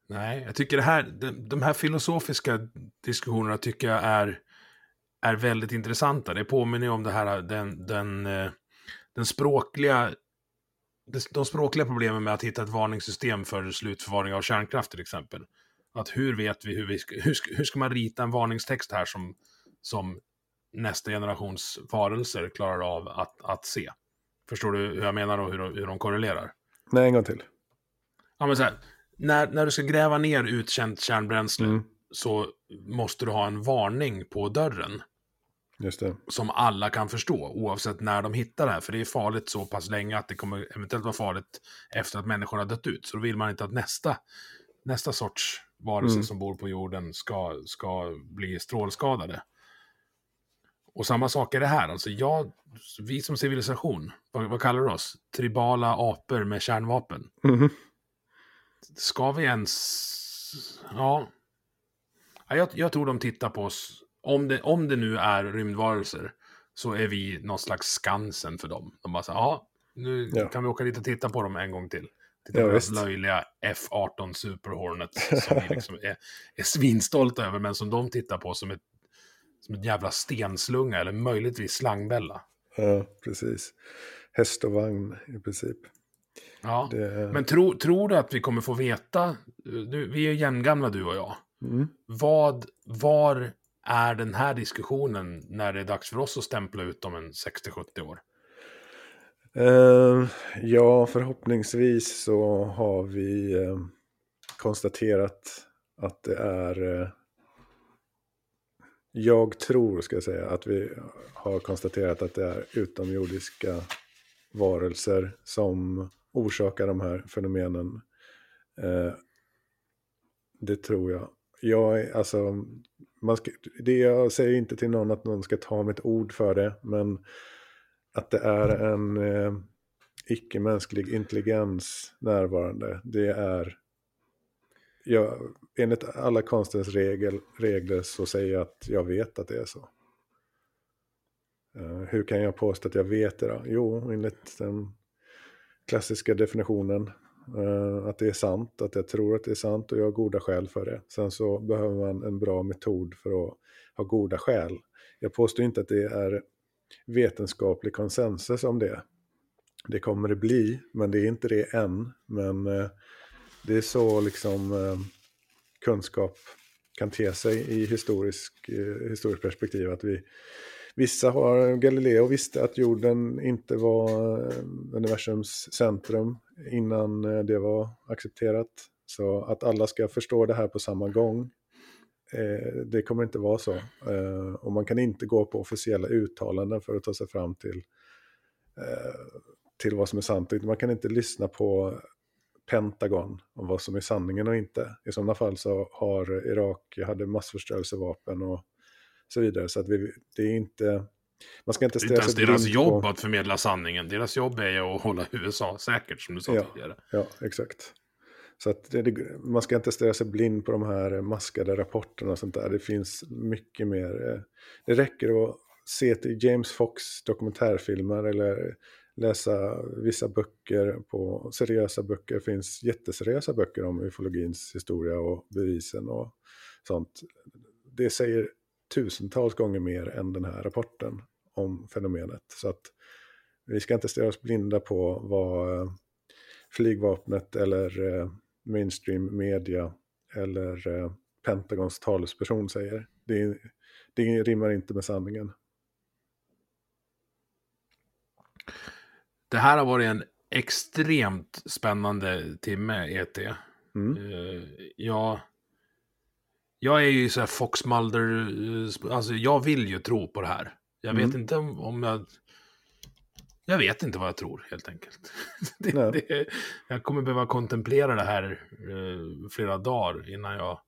Speaker 1: Nej, jag tycker det här, de, här filosofiska diskussionerna tycker jag är, är väldigt intressanta. Det påminner om det här, den, den, eh, den språkliga, de språkliga problemen med att hitta ett varningssystem för slutförvaring av kärnkraft till exempel. Att hur vet vi hur vi ska, hur ska, hur ska man rita en varningstext här som, som nästa generations varelser klarar av att, att se? Förstår du hur jag menar och hur, de, hur de korrelerar?
Speaker 2: Nej, en gång till.
Speaker 1: Ja, men så här, när, när du ska gräva ner utkänt kärnbränsle mm. så måste du ha en varning på dörren.
Speaker 2: Just det.
Speaker 1: Som alla kan förstå, oavsett när de hittar det här. För det är farligt så pass länge att det kommer eventuellt vara farligt efter att människor har dött ut. Så då vill man inte att nästa, nästa sorts varelse mm. som bor på jorden ska, ska bli strålskadade. Och samma sak är det här. Alltså jag, vi som civilisation, vad, vad kallar du oss? Tribala apor med kärnvapen. Mm. Ska vi ens... Ja. Jag, jag tror de tittar på oss. Om det, om det nu är rymdvarelser så är vi någon slags Skansen för dem. De bara så ja, nu ja. kan vi åka dit och titta på dem en gång till. Titta på ja, löjliga F-18 Super Hornet som vi liksom är, är svinstolta över, men som de tittar på som ett som en jävla stenslunga eller möjligtvis slangbälla.
Speaker 2: Ja, precis. Häst och vagn i princip.
Speaker 1: Ja,
Speaker 2: Det-
Speaker 1: men tro, tror du att vi kommer få veta, du, vi är jämngamla du och jag,
Speaker 2: Mm.
Speaker 1: vad, var är den här diskussionen när det är dags för oss att stämpla ut om en 60-70 år?
Speaker 2: Eh, ja, förhoppningsvis så har vi eh, konstaterat att det är... Eh, jag tror, ska jag säga, att vi har konstaterat att det är utomjordiska varelser som orsakar de här fenomenen. Eh, det tror jag. Jag, alltså, man ska, det jag säger inte till någon att någon ska ta mitt ord för det, men att det är en eh, icke-mänsklig intelligens närvarande, det är jag, enligt alla konstens regel, regler så säger jag att jag vet att det är så. Uh, hur kan jag påstå att jag vet det då? Jo, enligt den klassiska definitionen. uh, att det är sant, att jag tror att det är sant och jag har goda skäl för det. Sen så behöver man en bra metod för att ha goda skäl. Jag påstår inte att det är vetenskaplig konsensus om det. Det kommer det bli, men det är inte det än. Men uh, det är så liksom eh, kunskap kan te sig i historisk, eh, historiskt perspektiv. Att vi, vissa har, Galileo visste att jorden inte var eh, universums centrum innan eh, det var accepterat. Så att alla ska förstå det här på samma gång, eh, det kommer inte vara så. Eh, och man kan inte gå på officiella uttalanden för att ta sig fram till, eh, till vad som är sant. Man kan inte lyssna på Pentagon om vad som är sanningen och inte. I sådana fall så har Irak hade massförstörelsevapen och så vidare. Så att vi, det är inte... Man ska inte
Speaker 1: Det är inte ens
Speaker 2: sig
Speaker 1: deras jobb
Speaker 2: på...
Speaker 1: att förmedla sanningen. Deras jobb är ju att hålla USA säkert, som du sa
Speaker 2: Ja.
Speaker 1: tidigare.
Speaker 2: Ja, exakt. Så att det, man ska inte stirra sig blind på de här maskade rapporterna och sånt där. Det finns mycket mer. Det räcker att se till James Fox dokumentärfilmer eller läsa vissa böcker på seriösa böcker. Det finns jätteseriösa böcker om ufologins historia och bevisen och sånt. Det säger tusentals gånger mer än den här rapporten om fenomenet. Så att vi ska inte stirra oss blinda på vad eh, flygvapnet eller eh, mainstream media eller eh, Pentagons talesperson säger. Det, det rimmar inte med sanningen.
Speaker 1: Det här har varit en extremt spännande timme, ET.
Speaker 2: Mm.
Speaker 1: Eh, jag, jag är ju så här Fox Mulder, eh, alltså jag vill ju tro på det här. Jag vet
Speaker 2: Mm.
Speaker 1: inte om, jag... Jag vet inte vad jag tror, helt enkelt. det, det, jag kommer behöva kontemplera det här eh, flera dagar innan jag,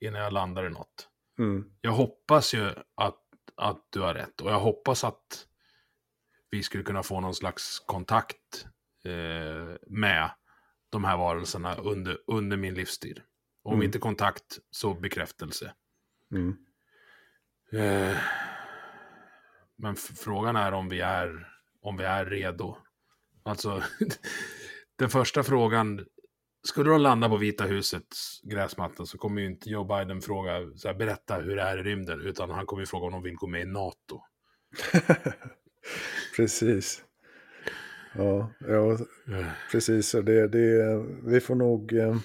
Speaker 1: innan jag landar i något.
Speaker 2: Mm.
Speaker 1: Jag hoppas ju att, att du har rätt och jag hoppas att vi skulle kunna få någon slags kontakt eh, med de här varelserna under, under min livstid. Om
Speaker 2: Mm.
Speaker 1: inte kontakt så bekräftelse.
Speaker 2: Mm.
Speaker 1: Eh, men frågan är om vi är, om vi är redo. Alltså, den första frågan, skulle de landa på Vita husets gräsmatta så kommer ju inte Joe Biden fråga, så här, berätta hur det är i rymden, utan han kommer ju fråga om de vill gå med i NATO.
Speaker 2: Precis. Ja, ja precis. Så Det, det, vi får nog eh,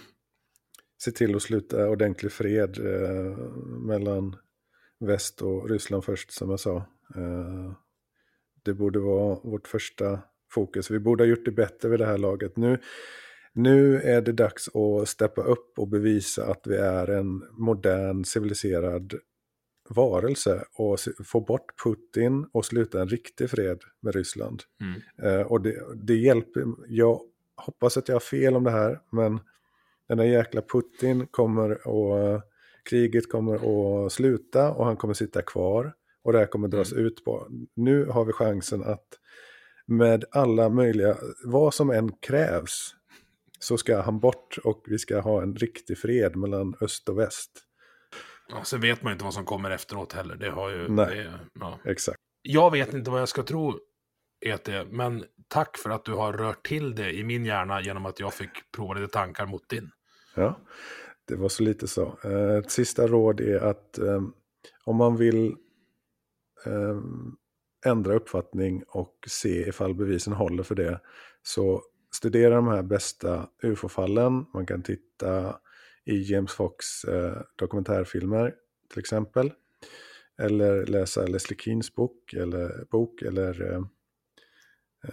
Speaker 2: se till att sluta ordentlig fred eh, mellan väst och Ryssland först, som jag sa. Eh, det borde vara vårt första fokus. Vi borde ha gjort det bättre vid det här laget. Nu, nu är det dags att steppa upp och bevisa att vi är en modern, civiliserad varelse och få bort Putin och sluta en riktig fred med Ryssland.
Speaker 1: Mm.
Speaker 2: Eh, och det, det hjälper. Jag hoppas att jag har fel om det här, men den där jäkla Putin kommer och kriget kommer att sluta och han kommer sitta kvar och det här kommer dras ut på. Nu har vi chansen att med alla möjliga, vad som än krävs, så ska han bort och vi ska ha en riktig fred mellan öst och väst.
Speaker 1: Ja, sen vet man ju inte vad som kommer efteråt heller. Det har ju...
Speaker 2: Nej.
Speaker 1: Det, ja.
Speaker 2: Exakt.
Speaker 1: Jag vet inte vad jag ska tro, ET, men tack för att du har rört till det i min hjärna genom att jag fick prova lite tankar mot din.
Speaker 2: Ja, det var så lite så. Eh, Ett sista råd är att eh, om man vill eh, ändra uppfattning och se ifall bevisen håller för det så studera de här bästa ufo-fallen. Man kan titta i James Fox eh, dokumentärfilmer till exempel. Eller läsa Leslie Keens bok eller, bok, eller eh,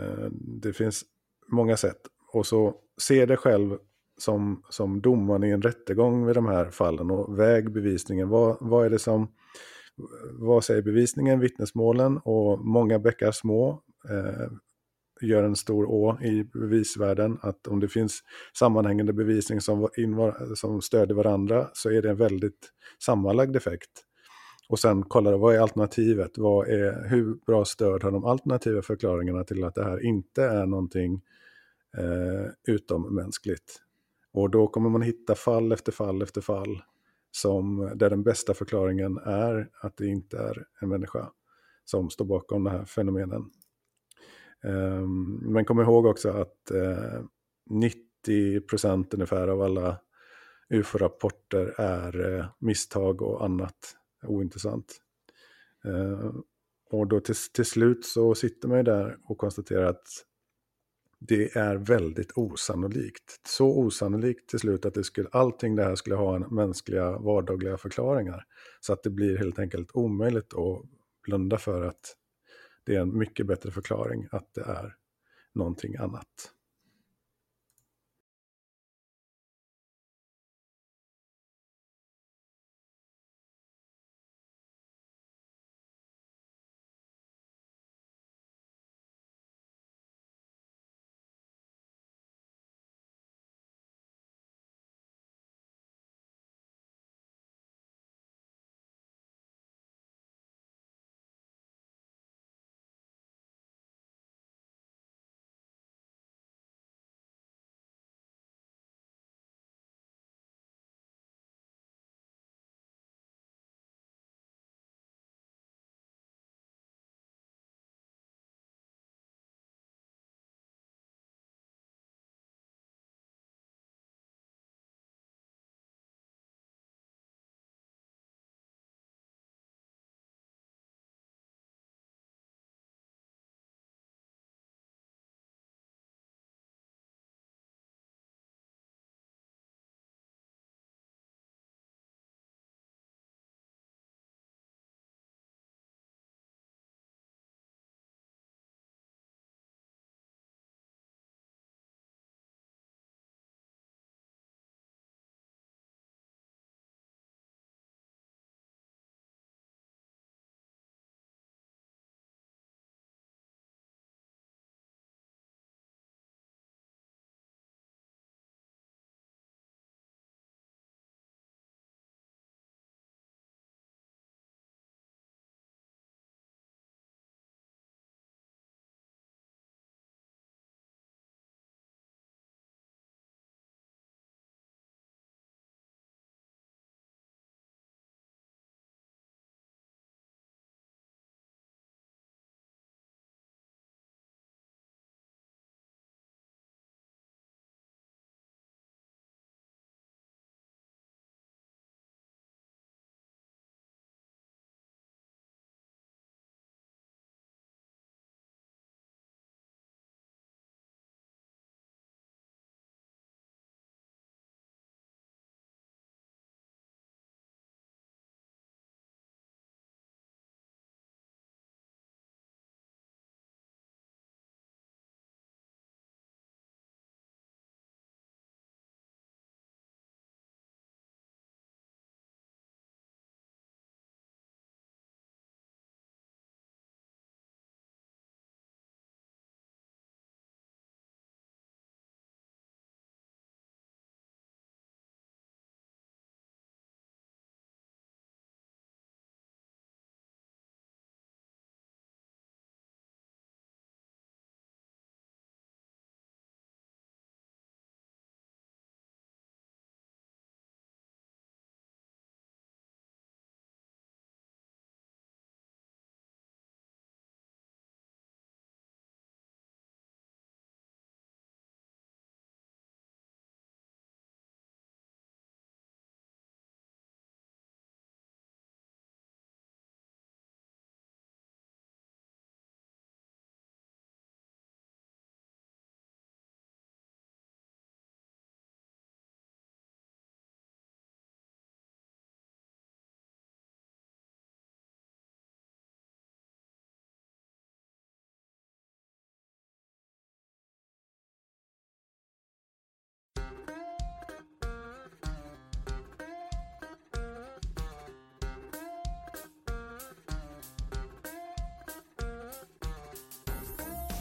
Speaker 2: eh, det finns många sätt. Och så se dig själv som, som domaren i en rättegång vid de här fallen och väg bevisningen. Vad, vad är det som, vad säger bevisningen, vittnesmålen och många bäckar små eh, gör en stor å i bevisvärlden. Att om det finns sammanhängande bevisning som, invar, som stöder varandra så är det en väldigt sammanlagd effekt. Och sen kolla vad är alternativet? Vad är, hur bra stöd har de alternativa förklaringarna till att det här inte är någonting eh, utommänskligt? Och då kommer man hitta fall efter fall efter fall som, där den bästa förklaringen är att det inte är en människa som står bakom de här fenomenen. Ehm, men kom ihåg också att eh, uh, 90 ungefär av alla UFO-rapporter är eh, misstag och annat ointressant. Ehm, och då till, till slut så sitter man ju där och konstaterar att det är väldigt osannolikt. Så osannolikt till slut att det skulle, allting det här skulle ha en mänskliga vardagliga förklaringar. Så att det blir helt enkelt omöjligt att blunda för att det är en mycket bättre förklaring att det är någonting annat.